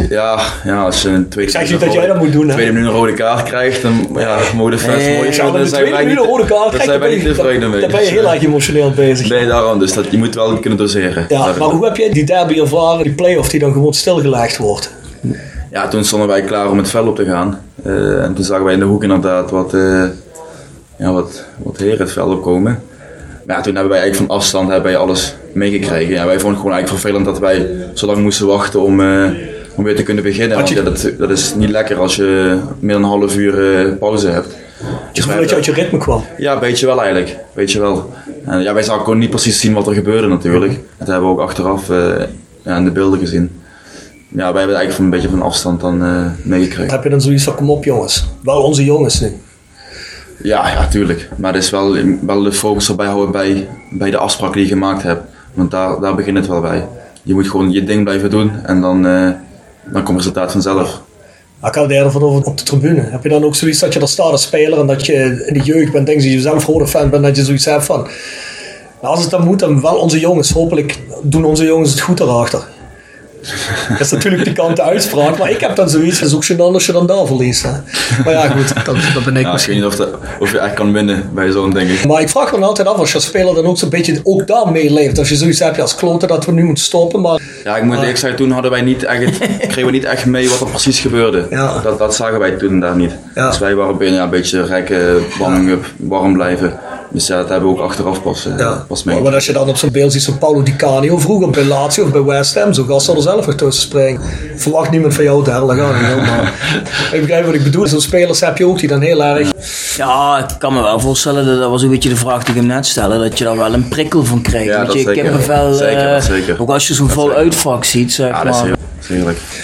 Speaker 3: ja, ja, als je een tweede
Speaker 1: Ik zeg niet dat jij dat moet doen, hè?
Speaker 3: tweede minuut een rode kaart krijgt, dan ja, mogen fans
Speaker 2: Nee,
Speaker 3: mooi
Speaker 1: Ja,
Speaker 3: zijn
Speaker 1: tweede minuut een rode kaart
Speaker 3: dat
Speaker 1: krijg,
Speaker 3: zijn
Speaker 1: dan ben
Speaker 3: niet mee.
Speaker 1: dan ben je heel erg emotioneel bezig.
Speaker 3: Nee, daarom, dus dat, je moet wel kunnen doseren.
Speaker 1: Ja, maar hoe heb jij die derby ervaren, die play-off die dan gewoon stilgelegd wordt?
Speaker 3: Ja, toen stonden wij klaar om het veld op te gaan. Eh, en toen zagen wij in de hoek inderdaad wat, eh ja, wat, wat heren het veld opkomen. Maar ja, toen hebben wij eigenlijk van afstand hebben wij alles meegekregen. Ja, wij vonden het gewoon eigenlijk vervelend dat wij zo lang moesten wachten om, eh, om weer te kunnen beginnen. Want ja, dat, dat is niet lekker als je meer dan een half uur eh, pauze hebt. Dus
Speaker 1: dat je uit je ritme kwam.
Speaker 3: ja, een beetje wel eigenlijk. Weet je wel. En ja, wij zagen gewoon niet precies zien wat er gebeurde natuurlijk. Dat hebben we ook achteraf eh, in de beelden gezien. Ja, wij hebben eigenlijk van een beetje van afstand dan meegekregen.
Speaker 1: Heb je dan zoiets van, kom op jongens. Wel onze jongens nu.
Speaker 3: Ja, ja, tuurlijk. Maar het is wel, wel de focus erbij houden bij, bij de afspraken die je gemaakt hebt. Want daar, daar begint het wel bij. Je moet gewoon je ding blijven doen en dan, eh, dan komt resultaat vanzelf.
Speaker 1: Ik had het van over op de tribune. Heb je dan ook zoiets dat je daar staat als speler en dat je in de jeugd bent, denk je jezelf rode fan bent, dat je zoiets hebt van. Nou, als het dan moet, dan wel onze jongens. Hopelijk doen onze jongens het goed daarachter. Dat is natuurlijk die kant de uitspraak, maar ik heb dan zoiets. Is ook gênant als je dan daar verliest. Hè. Maar ja, goed, dat, dat ben ik
Speaker 3: Ja, ik weet
Speaker 1: misschien.
Speaker 3: niet of, je echt kan winnen bij zo'n ding.
Speaker 1: Maar ik vraag me dan altijd af als je als speler dan ook zo'n beetje ook daar meeleeft. Als je zoiets hebt als kloten dat we nu moeten stoppen. Maar
Speaker 3: Ja, ik moet eerlijk zeggen, toen hadden wij niet echt, kregen we niet echt mee wat er precies gebeurde.
Speaker 1: Ja.
Speaker 3: Dat, dat zagen wij toen daar niet.
Speaker 1: Ja.
Speaker 3: Dus wij waren binnen ja, een beetje rekken, warming up, warm blijven. Dus ja, dat hebben we ook achteraf pas, eh,
Speaker 1: Ja,
Speaker 3: pas
Speaker 1: maar,
Speaker 3: mee.
Speaker 1: maar als je dan op zo'n beeld ziet, zo'n Paulo Di Canio vroeger bij Lazio of bij West Ham, zo'n gast zal er zelf nog tussen springen. Verwacht niemand van jou, daar, dat gaat niet helemaal. ik begrijp wat ik bedoel. Zo'n spelers heb je ook die dan heel erg...
Speaker 2: Ja, ik kan me wel voorstellen, dat, dat was een beetje de vraag die ik hem net stelde, dat je daar wel een prikkel van krijgt.
Speaker 3: Ja,
Speaker 2: dat je
Speaker 3: zeker.
Speaker 2: kippenvel,
Speaker 3: Zeker,
Speaker 2: eh,
Speaker 3: zeker.
Speaker 2: ook als je zo'n vol uitvak ziet, zeg
Speaker 3: Ja, dat is
Speaker 2: maar.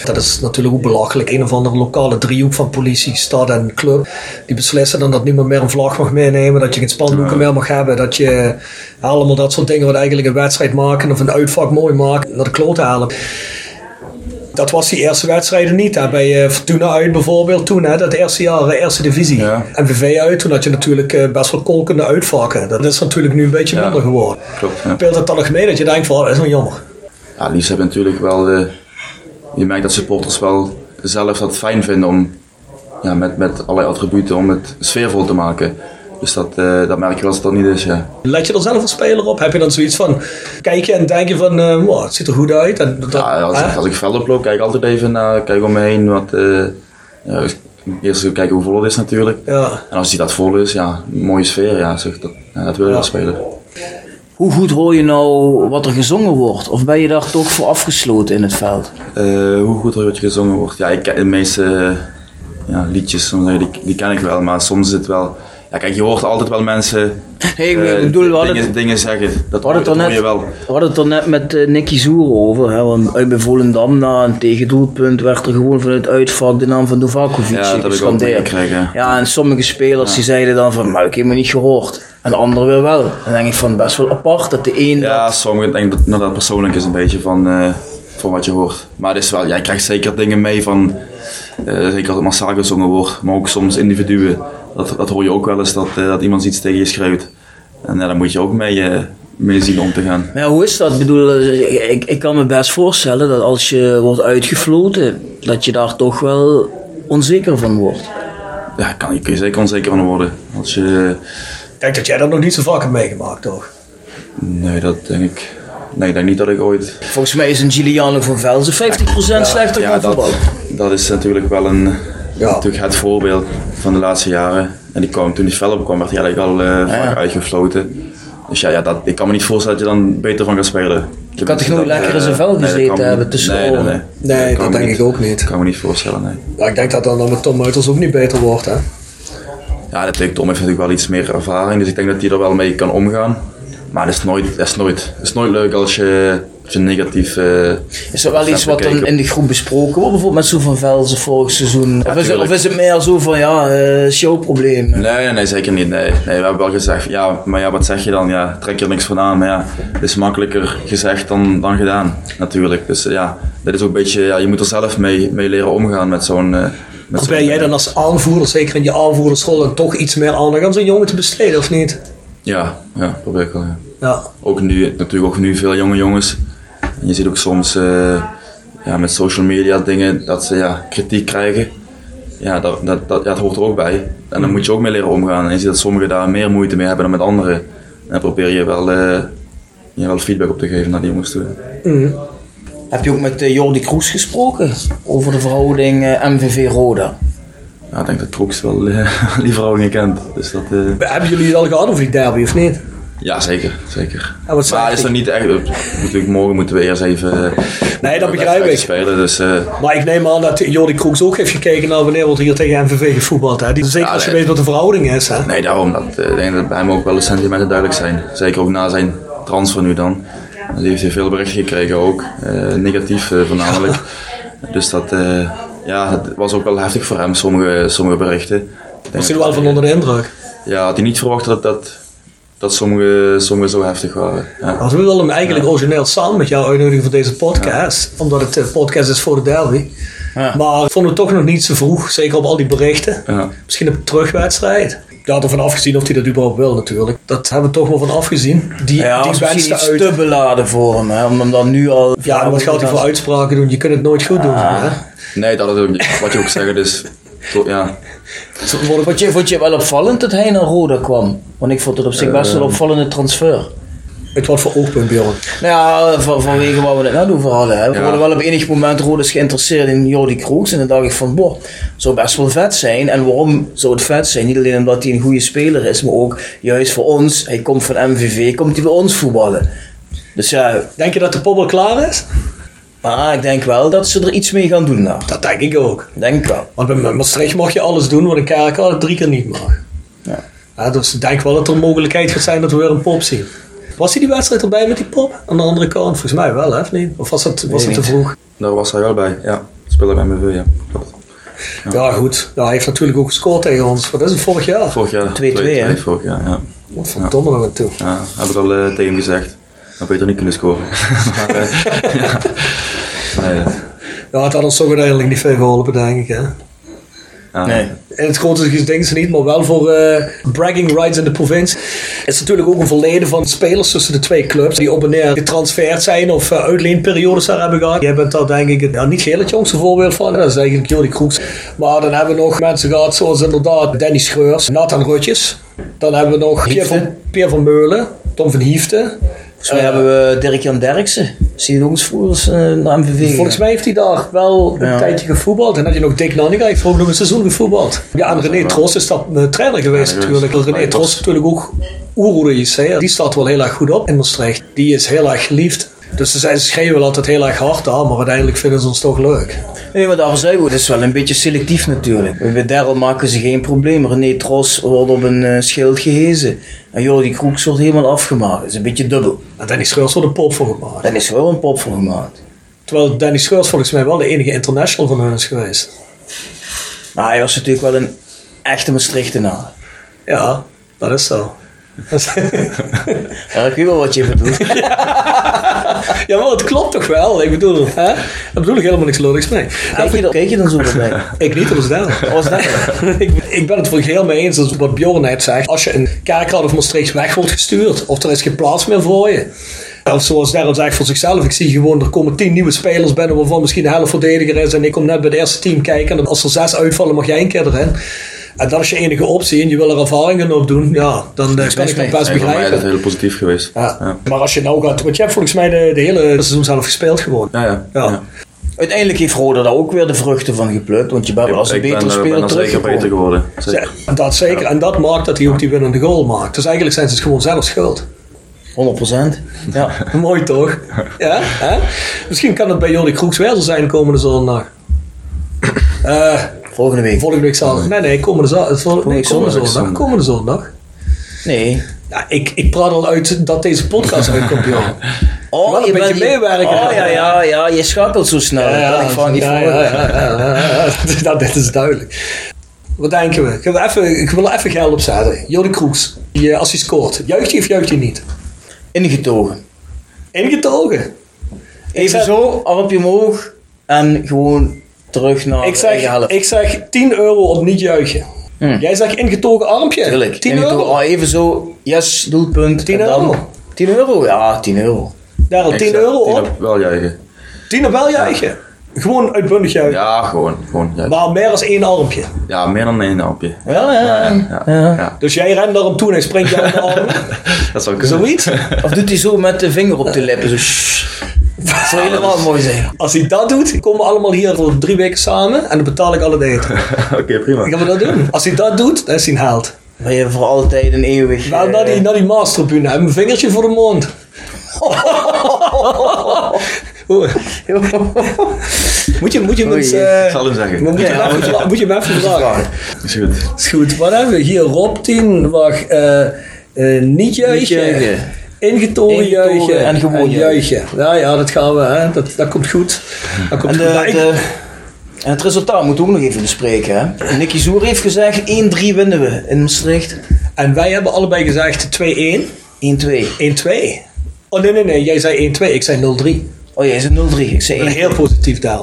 Speaker 3: Dat is
Speaker 1: natuurlijk ook belachelijk. Een of andere lokale driehoek van politie, stad en club. Die beslissen dan dat niemand meer een vlag mag meenemen. Dat je geen spandoeken meer mag hebben. Dat je allemaal dat soort dingen wat eigenlijk een wedstrijd maken of een uitvak mooi maken. Naar de kloot halen. Dat was die eerste wedstrijden niet. Hè. Bij eh, Fortuna uit bijvoorbeeld toen, hè, dat eerste jaar, de eerste divisie.
Speaker 3: Ja.
Speaker 1: MVV uit, toen had je natuurlijk eh, best wel kolkende uitvakken. Dat is natuurlijk nu een beetje
Speaker 3: Ja.
Speaker 1: minder geworden.
Speaker 3: Klopt, ja.
Speaker 1: Speelt het dan nog mee dat je denkt van, oh, dat is wel jammer.
Speaker 3: Ja, liefst hebben natuurlijk wel. eh, je merkt dat supporters wel zelf dat fijn vinden om ja, met, met allerlei attributen om het sfeervol te maken. Dus dat, eh, dat merk je wel als het dat niet is. Ja.
Speaker 1: Let je er zelf als speler op? Heb je dan zoiets van, kijk je en denk je van, eh, wow, het ziet er goed uit? En dat,
Speaker 3: Ja, als,
Speaker 1: hè?
Speaker 3: ik, als ik veld oploop, kijk ik altijd even naar, kijk om me heen. Wat, ja, dus eerst kijken hoe vol het is natuurlijk.
Speaker 1: ja.
Speaker 3: En als die dat vol is, ja, mooie sfeer, ja, zeg, dat, ja, dat wil je
Speaker 1: Ja.
Speaker 3: wel spelen.
Speaker 2: Hoe goed hoor je nou wat er gezongen wordt? Of ben je daar toch voor afgesloten in het veld?
Speaker 3: Eh, hoe goed er wat gezongen wordt. Ja, ik de meeste eh, ja, liedjes, die, die ken ik wel, maar soms is het wel. Ja, kijk, je hoort altijd wel mensen
Speaker 2: Hey, ik
Speaker 3: eh,
Speaker 2: bedoel, hadden,
Speaker 3: dingen, dingen zeggen. Dat hoor,
Speaker 2: het
Speaker 3: dat hoor je
Speaker 2: net,
Speaker 3: wel.
Speaker 2: we hadden het er net met eh, Nicky Zoer over. Hè, want uit bij Volendam na een tegendoelpunt werd er gewoon vanuit uitvak de naam van Dovakovic
Speaker 3: Ja,
Speaker 2: gescandeerd.
Speaker 3: Ja.
Speaker 2: En sommige spelers die zeiden dan van, maar ik heb helemaal niet gehoord. En de anderen weer wel. Dan denk ik van, best wel apart dat de een
Speaker 3: Ja,
Speaker 2: dat...
Speaker 3: sommigen denken dat nou, dat persoonlijk is een beetje van, eh, van wat je hoort. Maar het is wel, jij krijgt zeker dingen mee van, eh, zeker als het massaal gezongen wordt, maar ook soms individuen. Dat, dat hoor je ook wel eens, dat, eh, dat iemand iets tegen je schreeuwt. En ja, daar moet je ook mee, eh, mee zien om te gaan.
Speaker 2: Ja, hoe is dat? Ik bedoel, eh, ik, ik kan me best voorstellen dat als je wordt uitgefloten, dat je daar toch wel onzeker van wordt.
Speaker 3: Ja, kan, je kun je zeker onzeker van worden. Als je,
Speaker 1: Ik denk dat jij dat nog niet zo vaak hebt meegemaakt, toch?
Speaker 3: nee, dat denk ik. Nee, ik denk niet dat ik ooit.
Speaker 2: Volgens mij is een Giuliano van Velzen 50% slechter
Speaker 3: Ja,
Speaker 2: dan
Speaker 3: dat,
Speaker 2: voetbal.
Speaker 3: dat is natuurlijk wel een,
Speaker 1: Ja.
Speaker 3: natuurlijk het voorbeeld van de laatste jaren. En die kwam, toen die fel opkwam, werd hij eigenlijk al eh vaak uitgefloten. Dus ja, ja dat, ik kan me niet voorstellen dat je dan beter van gaat spelen.
Speaker 2: Je kan toch nooit lekker in zijn vel gezeten hebben tussen
Speaker 3: nee, nee,
Speaker 1: dat denk
Speaker 3: niet.
Speaker 1: ik ook niet.
Speaker 3: kan me niet voorstellen, nee.
Speaker 1: Ja, ik denk dat dan met Tom Muiters ook niet beter wordt, hè?
Speaker 3: Ja, dat Tom heeft natuurlijk wel iets meer ervaring, dus ik denk dat hij er wel mee kan omgaan. Maar het is nooit, het is nooit, het is nooit leuk als je, negatief... eh,
Speaker 2: Is dat wel iets wat dan in de groep besproken wordt, bijvoorbeeld met Zo van Velzen vorig seizoen? of, is het, of is het meer zo van, ja, eh showprobleem?
Speaker 3: Nee, nee, nee, zeker niet. Nee. nee, we hebben wel gezegd, ja, maar ja, wat zeg je dan? Ja, trek je er niks van aan. Maar ja, het is makkelijker gezegd dan, dan gedaan, natuurlijk. Dus eh, ja, dat is ook een beetje, ja, je moet er zelf mee, mee leren omgaan met zo'n... met
Speaker 1: Probeer jij dan als aanvoerder, zeker in je aanvoerdersrol, dan toch iets meer aandacht aan zo'n jongen te besteden, of niet?
Speaker 3: Ja, ja, probeer ik wel, ja.
Speaker 1: Ja.
Speaker 3: Ook nu, natuurlijk ook nu veel jonge jongens. Je ziet ook soms eh, ja, met social media dingen dat ze ja, kritiek krijgen. Ja, dat, dat, dat, ja, dat hoort er ook bij. En dan moet je ook mee leren omgaan. En je ziet dat sommigen daar meer moeite mee hebben dan met anderen. En dan probeer je wel, eh, je wel feedback op te geven naar die jongens toe.
Speaker 2: Heb je ook met eh, Jordi Kroes gesproken over de verhouding eh, MVV-Roda?
Speaker 3: Ja, ik denk dat Troeks wel die verhoudingen kent. Dus dat,
Speaker 1: Hebben jullie het al gehad over die derby, of niet?
Speaker 3: Ja, zeker. zeker.
Speaker 1: En wat zei
Speaker 3: maar is nog niet echt... Natuurlijk, morgen moeten we eerst even... eh,
Speaker 1: Nee, dat begrijp ik.
Speaker 3: spelen. Dus, eh,
Speaker 1: Maar ik neem aan dat Jordi Kroeks ook heeft gekeken naar wanneer wordt hier tegen MVV gevoetbald. Hè? Zeker
Speaker 3: Ja,
Speaker 1: als je
Speaker 3: nee.
Speaker 1: weet wat de verhouding is. Hè?
Speaker 3: Nee, daarom. Dat, eh, ik denk dat bij hem ook wel de sentimenten duidelijk zijn. Zeker ook na zijn transfer nu dan. Die heeft hij veel berichten gekregen ook. negatief voornamelijk. Dus dat ja, het was ook wel heftig voor hem, sommige, sommige berichten.
Speaker 1: Was hij wel van onder de indruk?
Speaker 3: Ja, had hij niet verwacht dat, dat, dat sommige, sommige zo heftig waren. Ja.
Speaker 1: We willen hem eigenlijk origineel samen met jou uitnodigen voor deze podcast. Omdat het een podcast is voor de derby.
Speaker 2: Ja.
Speaker 1: Maar ik vond het toch nog niet zo vroeg. Zeker op al die berichten.
Speaker 3: Ja.
Speaker 1: Misschien een terugwedstrijd. Ja, ervan afgezien of hij dat überhaupt wil natuurlijk. Dat hebben we toch wel van afgezien. Die,
Speaker 2: Ja,
Speaker 1: die uit.
Speaker 2: te beladen voor hem, hè, om hem dan nu al...
Speaker 1: Ja, wat gaat hij voor uitspraken doen? Je kunt het nooit goed doen.
Speaker 2: Ah.
Speaker 1: Hè?
Speaker 3: Nee, dat is ook niet. Wat je ook zegt, dus ja.
Speaker 2: Vond je, vond je wel opvallend dat hij naar Roda kwam? Want ik vond het op zich best wel een opvallende transfer.
Speaker 1: Uit wat voor oogpunt, Bjorn?
Speaker 2: Nou ja, van, vanwege waar we het net over hadden. Hè. We
Speaker 3: Ja.
Speaker 2: worden wel op enig moment Rodas geïnteresseerd in Jordi Kroes. En dan dacht ik van, boh, zou best wel vet zijn. En waarom zou het vet zijn? Niet alleen omdat hij een goede speler is, maar ook juist voor ons. Hij komt van MVV, komt hij bij ons voetballen. Dus ja,
Speaker 1: Denk je dat de poppel klaar is?
Speaker 2: Maar ik denk wel dat ze er iets mee gaan doen nou.
Speaker 1: Dat denk ik ook.
Speaker 2: Denk ik wel.
Speaker 1: Want bij Maastricht mag je alles doen wat een kerk al drie keer niet mag.
Speaker 2: Ja.
Speaker 1: Ja, dus ik denk wel dat er een mogelijkheid gaat zijn dat we weer een pop zien. Was hij die wedstrijd erbij met die pop? Aan de andere kant? Volgens mij wel, hè? Of niet? Of was het, was het te vroeg?
Speaker 3: Daar was hij wel bij. Ja, speelde bij MVV, ja. Klopt.
Speaker 1: Ja, goed. Ja, hij heeft natuurlijk ook gescoord tegen ons. Wat is het, vorig jaar?
Speaker 3: Vorig jaar.
Speaker 2: 2-2, hè?
Speaker 3: Vorig jaar, ja.
Speaker 1: Wat verdomme nog aan toe.
Speaker 3: Ja, heb ik al eh, tegen hem gezegd. Dan beter niet kunnen scoren. maar, ja. Eh,
Speaker 1: Ja, het had ons toch uiteindelijk niet veel geholpen, denk ik, hè?
Speaker 3: ja.
Speaker 2: Nee.
Speaker 1: In het grote ding ze niet, maar wel voor eh, bragging rights in de provincie. Het is natuurlijk ook een verleden van spelers tussen de twee clubs die op en neer getransfereerd zijn of uh, uitleenperiodes daar hebben gehad. Jij bent daar denk ik ja, niet heel het jongste voorbeeld van. Dat is eigenlijk Jordi Kroeks. Maar dan hebben we nog mensen gehad zoals inderdaad Danny Schreurs, Nathan Rutjes. Dan hebben we nog Pierre van, Pierre van Meulen, Tom van Hiefte.
Speaker 2: Volgens mij hebben we Dirk-Jan Derksen. Vroeger eh, naar MVV
Speaker 1: Volgens mij heeft hij daar wel een
Speaker 2: Ja.
Speaker 1: tijdje gevoetbald. En had je nog Dick Nanninga, heeft ook nog een seizoen gevoetbald. Ja, en René Tros is dat uh, trainer geweest
Speaker 3: Ja,
Speaker 1: natuurlijk. René Tros is natuurlijk ook oerroerig. hè. Die staat wel heel erg goed op in Maastricht. Die is heel erg geliefd. Dus ze schreeuwen wel altijd heel erg hard aan, maar uiteindelijk vinden ze ons toch leuk.
Speaker 2: Nee, maar daarvoor zeggen we, het is wel een beetje selectief natuurlijk. Bij Daryl maken ze geen probleem. René Tros wordt op een eh, schild gehezen. En Jordi Kroeks wordt helemaal afgemaakt. Dat is een beetje dubbel.
Speaker 1: En Danny Scheurs wordt een pop voor gemaakt.
Speaker 2: Daar is wel een pop voor gemaakt.
Speaker 1: Terwijl Danny Scheurs volgens mij wel de enige international van hun is geweest.
Speaker 2: Maar hij was natuurlijk wel een echte Maastrichtenaar.
Speaker 1: Ja, dat is zo.
Speaker 2: Ja, ik weet wel wat je bedoelt.
Speaker 1: Ja, maar het klopt toch wel? Ik bedoel, hè? Daar bedoel ik helemaal niks lulligs mee.
Speaker 2: Kijk je, dan- kijk je dan zo erbij?
Speaker 1: Ik niet, dat is dat.
Speaker 2: Was dat?
Speaker 1: ik, ik ben het voor heel mee eens dat wat Bjorn net zegt. Als je een kerkraad of Maastricht weg wordt gestuurd, of er is geen plaats meer voor je. Of zoals Darren zegt voor zichzelf, ik zie gewoon, er komen tien nieuwe spelers binnen waarvan misschien de helft verdediger is. En ik kom net bij het eerste team kijken en als er zes uitvallen mag jij een keer erin. En dat is je enige optie en je wil er ervaringen op doen, ja, dan eh, kan ik dat best
Speaker 3: voor mij is het
Speaker 1: begrijpen.
Speaker 3: heel positief geweest.
Speaker 1: Ja.
Speaker 3: Ja.
Speaker 1: Maar als je nou gaat, want je hebt volgens mij de, de hele seizoen zelf gespeeld gewoon.
Speaker 3: Ja, ja.
Speaker 1: Ja.
Speaker 3: ja.
Speaker 2: Uiteindelijk heeft Roda daar ook weer de vruchten van geplukt. Want je bent wel als een betere
Speaker 3: eh, ben
Speaker 2: speler
Speaker 3: er zeker
Speaker 2: teruggekomen.
Speaker 3: beter geworden. Zeker.
Speaker 1: En dat zeker. En dat maakt dat hij ook die winnende goal maakt. Dus eigenlijk zijn ze het gewoon zelf schuld.
Speaker 2: 100%. Ja.
Speaker 1: Mooi toch? Ja? Hè? Misschien kan het bij Jordi Kroeks weer zo zijn komende zondag. Eh,
Speaker 2: Volgende week.
Speaker 1: volgende week zal Nee, nee, komende, za- vol- nee, komende
Speaker 3: zondag.
Speaker 1: Komende zondag.
Speaker 2: Nee.
Speaker 1: Ja, ik, ik praat al uit dat deze podcast uitkomt, joh.
Speaker 2: Oh,
Speaker 1: Wel een beetje
Speaker 2: bent-
Speaker 1: meewerken.
Speaker 2: Oh ja, ja, ja. Je schakelt zo snel.
Speaker 1: Ja,
Speaker 2: dat ik van niet
Speaker 1: ja,
Speaker 2: voor.
Speaker 1: Nou, dit is duidelijk. Wat denken we? Gaan we even, ik wil even geld opzetten. Jordi Kroeks, die, als hij scoort, juicht hij of juicht hij niet?
Speaker 2: Ingetogen.
Speaker 1: Ingetogen.
Speaker 2: Even zo, armpje omhoog. En gewoon terug naar
Speaker 1: Ik
Speaker 2: eigen
Speaker 1: zeg,
Speaker 2: helft.
Speaker 1: ik zeg 10 euro op niet juichen.
Speaker 2: Hm.
Speaker 1: Jij zegt ingetogen armpje.
Speaker 2: Tuurlijk.
Speaker 1: 10
Speaker 2: Ingetogen.
Speaker 1: euro.
Speaker 2: Oh, even zo, yes, doelpunt.
Speaker 1: 10
Speaker 2: en dan-
Speaker 1: euro.
Speaker 2: 10 euro? Ja, 10 euro.
Speaker 1: Daar al
Speaker 3: Ik
Speaker 1: 10
Speaker 3: zeg
Speaker 1: euro op.
Speaker 3: Wel juichen.
Speaker 1: 10 op wel juichen. Gewoon uitbundig juichen.
Speaker 3: Ja, gewoon. gewoon.
Speaker 1: Maar meer dan één armpje.
Speaker 3: ja, meer dan één appje.
Speaker 2: Ja, ja.
Speaker 3: Ja, ja, ja. ja.
Speaker 1: Dus jij rent naar hem toe en hij springt jou aan de arm.
Speaker 3: Dat zou kunnen.
Speaker 1: Zoiets.
Speaker 2: Of doet hij zo met de vinger op de lippen? Zo. Dat zou helemaal mooi zijn.
Speaker 1: Als hij dat doet, komen we allemaal hier voor drie weken samen en dan betaal ik alle eten.
Speaker 3: Oké, prima.
Speaker 1: Gaan we dat doen? Als hij dat doet, dan is hij een held.
Speaker 2: Ben je voor altijd een eeuwig...
Speaker 1: Nou, naar die, naar die mastertribune. Heb een vingertje voor de mond. Moet je, moet je hem eens,
Speaker 2: ik
Speaker 1: eh,
Speaker 3: Ik zal hem zeggen.
Speaker 1: moet, je hem
Speaker 2: Ja,
Speaker 1: even,
Speaker 2: moet je-
Speaker 1: vra- moet je hem even vragen.
Speaker 3: Is goed.
Speaker 1: Is goed. Wat hebben we hier? Rob 10. Wacht. eh, eh, niet juichen.
Speaker 2: Niet juichen.
Speaker 1: Ingetogen,
Speaker 2: Ingetogen
Speaker 1: juichen.
Speaker 2: en gewoon
Speaker 1: juichen. Ja, ja, dat gaan we. Hè. Dat, dat komt goed. Dat komt
Speaker 2: En, de,
Speaker 1: goed.
Speaker 2: En het resultaat moeten we ook nog even bespreken. Hè? Nicky Zoer heeft gezegd 1-3 winnen we in Maastricht.
Speaker 1: En wij hebben allebei gezegd 2-1.
Speaker 2: 1-2.
Speaker 1: 1-2. Oh nee, nee, nee. Jij zei 1-2. Ik zei 0-3.
Speaker 2: Oh, jij zei 0-3. Ik zei
Speaker 1: Ik ben
Speaker 2: 1
Speaker 1: heel positief daar.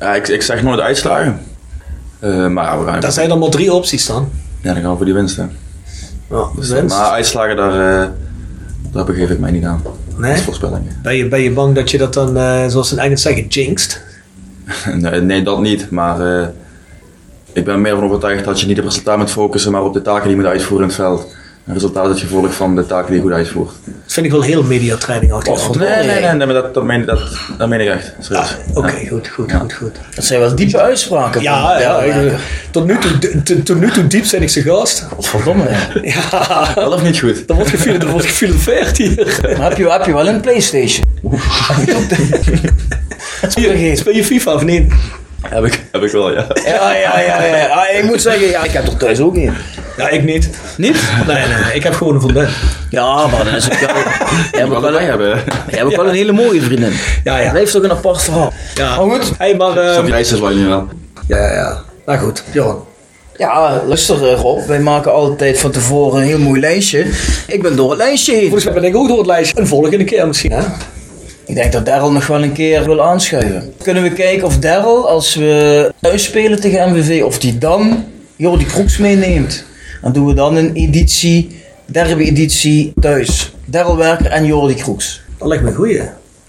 Speaker 3: Ja, ik, ik zeg nooit uitslagen. Eh, maar ja, we gaan,
Speaker 1: Daar zijn er maar drie opties dan.
Speaker 3: ja, dan gaan we voor die winst. Hè.
Speaker 1: Ja,
Speaker 3: Dus,
Speaker 1: winst.
Speaker 3: Maar uitslagen, daar, eh, daar begeef ik mij niet aan.
Speaker 1: Nee?
Speaker 3: Dat is voorspellingen.
Speaker 1: Ben je, ben je bang dat je dat dan, eh, zoals ze in Engels zeggen, jinxt?
Speaker 3: nee, nee, dat niet. Maar eh, ik ben meer van overtuigd dat je niet op resultaat moet focussen, maar op de taken die je moet uitvoeren in het veld. Een resultaat is het gevolg van de taken die je goed uitvoert.
Speaker 1: Dat vind ik wel heel mediatraining achter.
Speaker 2: Oh,
Speaker 3: Nee, nee, nee, nee, maar dat, dat, meen, dat, dat meen ik echt.
Speaker 1: Ja,
Speaker 3: Serieus.
Speaker 1: Oké,
Speaker 3: Ja.
Speaker 1: goed, goed,
Speaker 3: Ja.
Speaker 1: goed, goed.
Speaker 2: Dat zijn wel diepe uitspraken.
Speaker 1: Ja,
Speaker 2: van
Speaker 1: ja, ik- tot, nu toe, tot nu toe diepzinnigste gast.
Speaker 2: Verdomme. hè.
Speaker 1: Ja,
Speaker 3: Dat of niet goed.
Speaker 1: dat wordt gefil- dat wordt gefilosofeerd hier.
Speaker 2: Maar heb je, heb je wel een Playstation? Speel je-
Speaker 1: Speel je FIFA of niet?
Speaker 3: Heb ik, heb ik wel, ja.
Speaker 2: Ja, ja, ja, ja. Ah, ik moet zeggen, ja, ik heb er thuis ook een.
Speaker 1: Ja, ik niet.
Speaker 2: Niet?
Speaker 1: Nee, nee, nee, ik heb gewoon een vriendin.
Speaker 2: Ja, maar dan is het wel... Jij hebt ook wel, een-
Speaker 3: hebben.
Speaker 2: jij hebt ook wel een hele mooie vriendin.
Speaker 1: Ja, ja.
Speaker 2: Blijft toch een apart verhaal.
Speaker 1: Ja.
Speaker 2: Maar goed.
Speaker 1: Hey, maar...
Speaker 3: Dat vereist is wel niet wel.
Speaker 1: ja, ja, ja. Nou goed, Johan.
Speaker 2: Ja, luister eh, Rob, wij maken altijd van tevoren een heel mooi lijstje. Ik ben door het lijstje heen.
Speaker 1: Volgens mij ben ik ook door het lijstje. Een volgende keer misschien, hè?
Speaker 2: Ik denk dat Daryl nog wel een keer wil aanschuiven. Kunnen we kijken of Daryl, als we thuis spelen tegen MVV, of die dan Jordi Kroeks meeneemt. Dan doen we dan een editie, derde editie thuis. Daryl Werker en Jordi Kroeks.
Speaker 1: Dat lijkt me een goeie.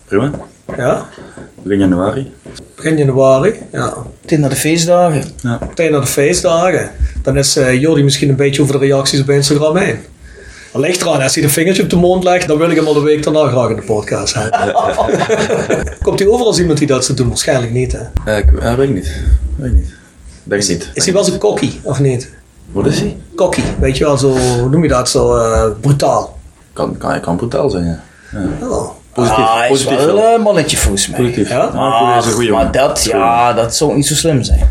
Speaker 3: Prima.
Speaker 1: Ja?
Speaker 3: Begin januari.
Speaker 1: Begin januari. Ja.
Speaker 2: Meteen naar de feestdagen.
Speaker 3: Ja.
Speaker 1: Meteen naar de feestdagen. Dan is eh Jordi misschien een beetje over de reacties op Instagram heen. Dat ligt eraan, als hij een vingertje op de mond legt, dan wil ik hem al de week daarna graag in de podcast hebben. Komt hij over als iemand die dat zou doen? Waarschijnlijk niet, hè?
Speaker 3: Eh, ik ja, weet ik niet. Weet ik niet. Denk ik niet.
Speaker 1: Is hij wel zo cocky, of niet?
Speaker 3: Wat is hij?
Speaker 1: Cocky, weet je wel, zo, hoe noem je dat, zo eh, brutaal.
Speaker 3: Kan, kan, kan brutaal zijn, ja. ja.
Speaker 1: Oh.
Speaker 3: Positief.
Speaker 2: ah, hij is
Speaker 3: positief
Speaker 2: wel een mannetje volgens mij.
Speaker 3: Positief.
Speaker 1: Ja?
Speaker 3: Is goeie
Speaker 2: maar
Speaker 3: man.
Speaker 2: dat, ja, dat zou niet zo slim zijn.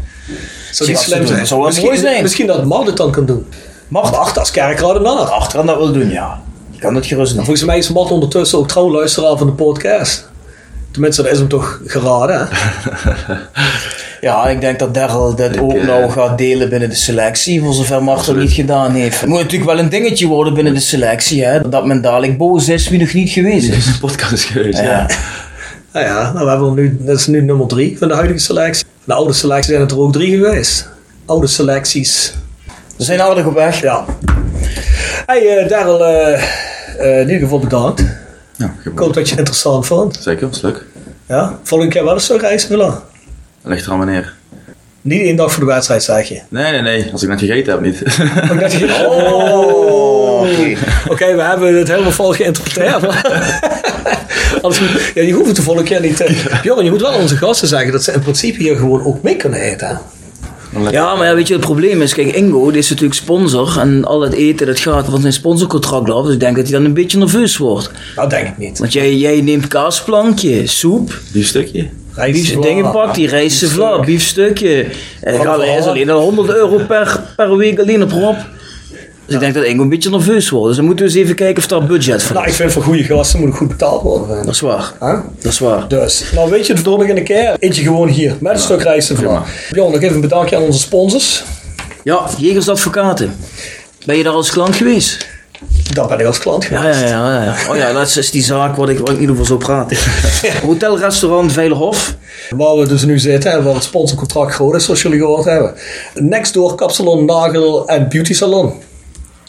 Speaker 1: Zou
Speaker 2: ze
Speaker 1: slim zijn?
Speaker 2: Zou wel
Speaker 1: misschien,
Speaker 2: mooi zijn.
Speaker 1: Misschien dat Mart het dan kan doen. Mart achter als kerkradenaar.
Speaker 2: Achteraan dat wil doen, ja. Je kan het gerust doen.
Speaker 1: Volgens mij is Mart ondertussen ook trouw luisteraar van de podcast. Tenminste, dat is hem toch geraden, hè?
Speaker 2: Ja, ik denk dat Daryl dit
Speaker 3: Ik,
Speaker 2: ook
Speaker 3: eh,
Speaker 2: nou gaat delen binnen de selectie, voor zover Mart dat niet gedaan heeft. Het moet natuurlijk wel een dingetje worden binnen de selectie, hè, dat men dadelijk boos is wie nog niet geweest is.
Speaker 3: Deze podcast is geweest,
Speaker 2: Ja.
Speaker 3: ja.
Speaker 4: Nou ja, nou, we hebben nu, dat is nu nummer drie van de huidige selectie. Van de oude selectie zijn het er ook drie geweest. Oude selecties.
Speaker 2: We zijn aardig op weg.
Speaker 4: Ja. Hey uh, Daryl, uh, uh, in ieder geval bedankt.
Speaker 3: Ja,
Speaker 4: Ik hoop dat je het interessant vond.
Speaker 3: Zeker, was leuk.
Speaker 4: Ja, volgende keer wel eens zo reizen willen.
Speaker 3: Dat ligt er aan wanneer.
Speaker 4: Niet één dag voor de wedstrijd, zeg je.
Speaker 3: Nee, nee, nee. Als ik net gegeten heb, niet.
Speaker 4: Je... Oh, oké. Okay, we hebben het helemaal vol geïnterpreteerd. Anders moet, ja, je hoeft het de volgende keer niet te... Bjorn, je moet wel onze gasten zeggen dat ze in principe hier gewoon ook mee kunnen eten.
Speaker 2: Ja, maar ja, weet je, het probleem is, kijk, Ingo, die is natuurlijk sponsor en al het eten, dat gaat van zijn sponsorcontract af, dus ik denk dat hij dan een beetje nerveus wordt.
Speaker 4: Nou, denk ik niet.
Speaker 2: Want jij, jij neemt kaasplankje, soep,
Speaker 3: Biefstukje.
Speaker 2: bief, dingen pakt, die rijst vla, biefstukje. En gaat is alleen al 100 euro per, per week alleen op Rob. Dus ik denk dat Ingo een beetje nerveus wordt. Dus dan moeten we eens even kijken of daar budget voor
Speaker 4: Nou, ik vind voor goede gasten moet goed betaald worden.
Speaker 2: Dat is waar.
Speaker 4: Huh?
Speaker 2: Dat is waar.
Speaker 4: Dus, nou weet je, de volgende keer eet je gewoon hier met een stuk rijst vla. Bjorn, nog even een bedankje aan onze sponsors.
Speaker 2: Ja, Jegers Advocaten. Ben je daar als klant geweest?
Speaker 4: Daar ben ik als klant
Speaker 2: Ja,
Speaker 4: geweest.
Speaker 2: ja, ja. ja. Oh ja, dat is die zaak waar ik, waar ik niet over zou praten. Hotel, restaurant, Veilerhof.
Speaker 4: Waar we dus nu zitten en waar het sponsorcontract groot is, zoals jullie gehoord hebben. Next door Kapsalon, Nagel en Beauty Salon.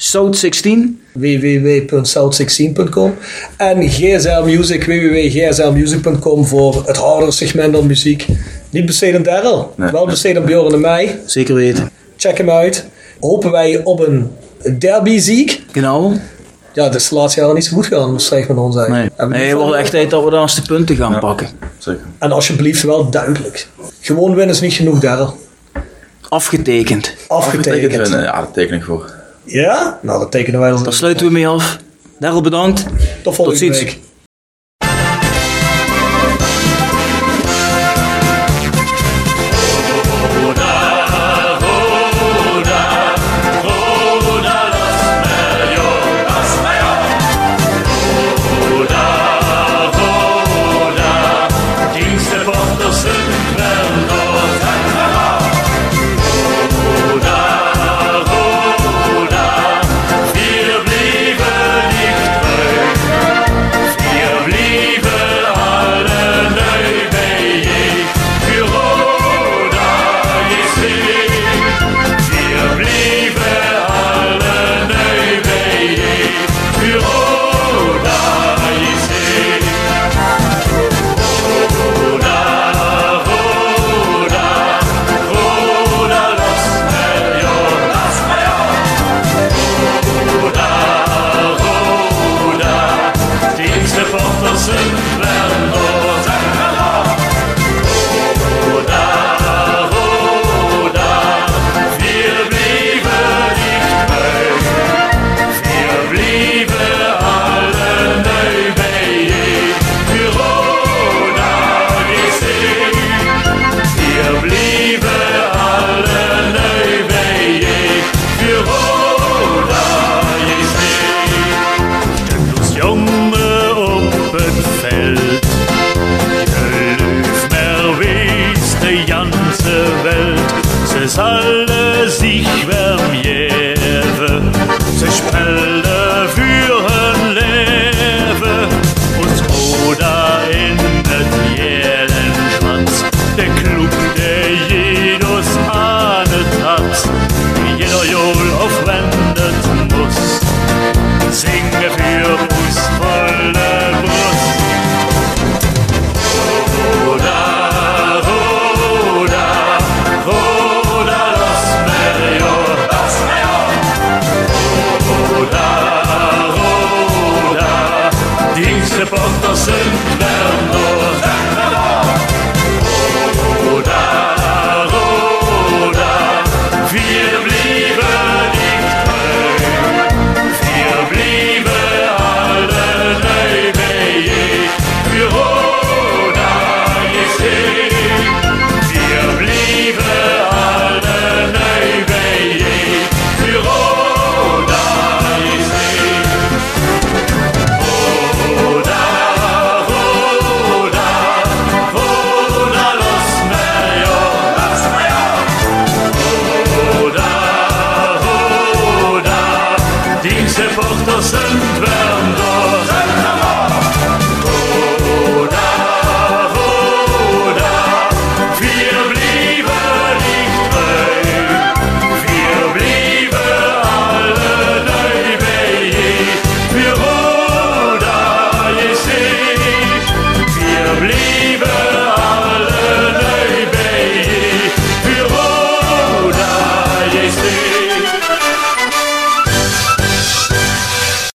Speaker 2: South 16.
Speaker 4: www.south16.com en GSL Music, www.gslmusic.com voor het hardere segment aan muziek. Niet besteed aan Daryl,
Speaker 3: Nee.
Speaker 4: wel besteed aan Bjorn en mij.
Speaker 2: Zeker weten.
Speaker 4: Check hem uit. Hopen wij op een derby ziek.
Speaker 2: Genau.
Speaker 4: Ja, het is de laatste jaren niet zo goed gegaan, dat slecht met ons
Speaker 2: Nee,
Speaker 4: eigenlijk.
Speaker 2: Nee
Speaker 4: niet
Speaker 2: het wordt echt tijd dat we de laatste punten gaan
Speaker 3: Ja.
Speaker 2: pakken.
Speaker 3: Zeker.
Speaker 4: En alsjeblieft wel duidelijk. Gewoon winnen is niet genoeg, Daryl.
Speaker 2: Afgetekend.
Speaker 4: Afgetekend.
Speaker 3: winnen, Ja, daar teken ik voor.
Speaker 4: Ja? Nou, dat tekenen wij dan.
Speaker 2: Daar sluiten we mee af. Daryl bedankt.
Speaker 4: Tot volgende
Speaker 2: Tot ziens.
Speaker 4: week.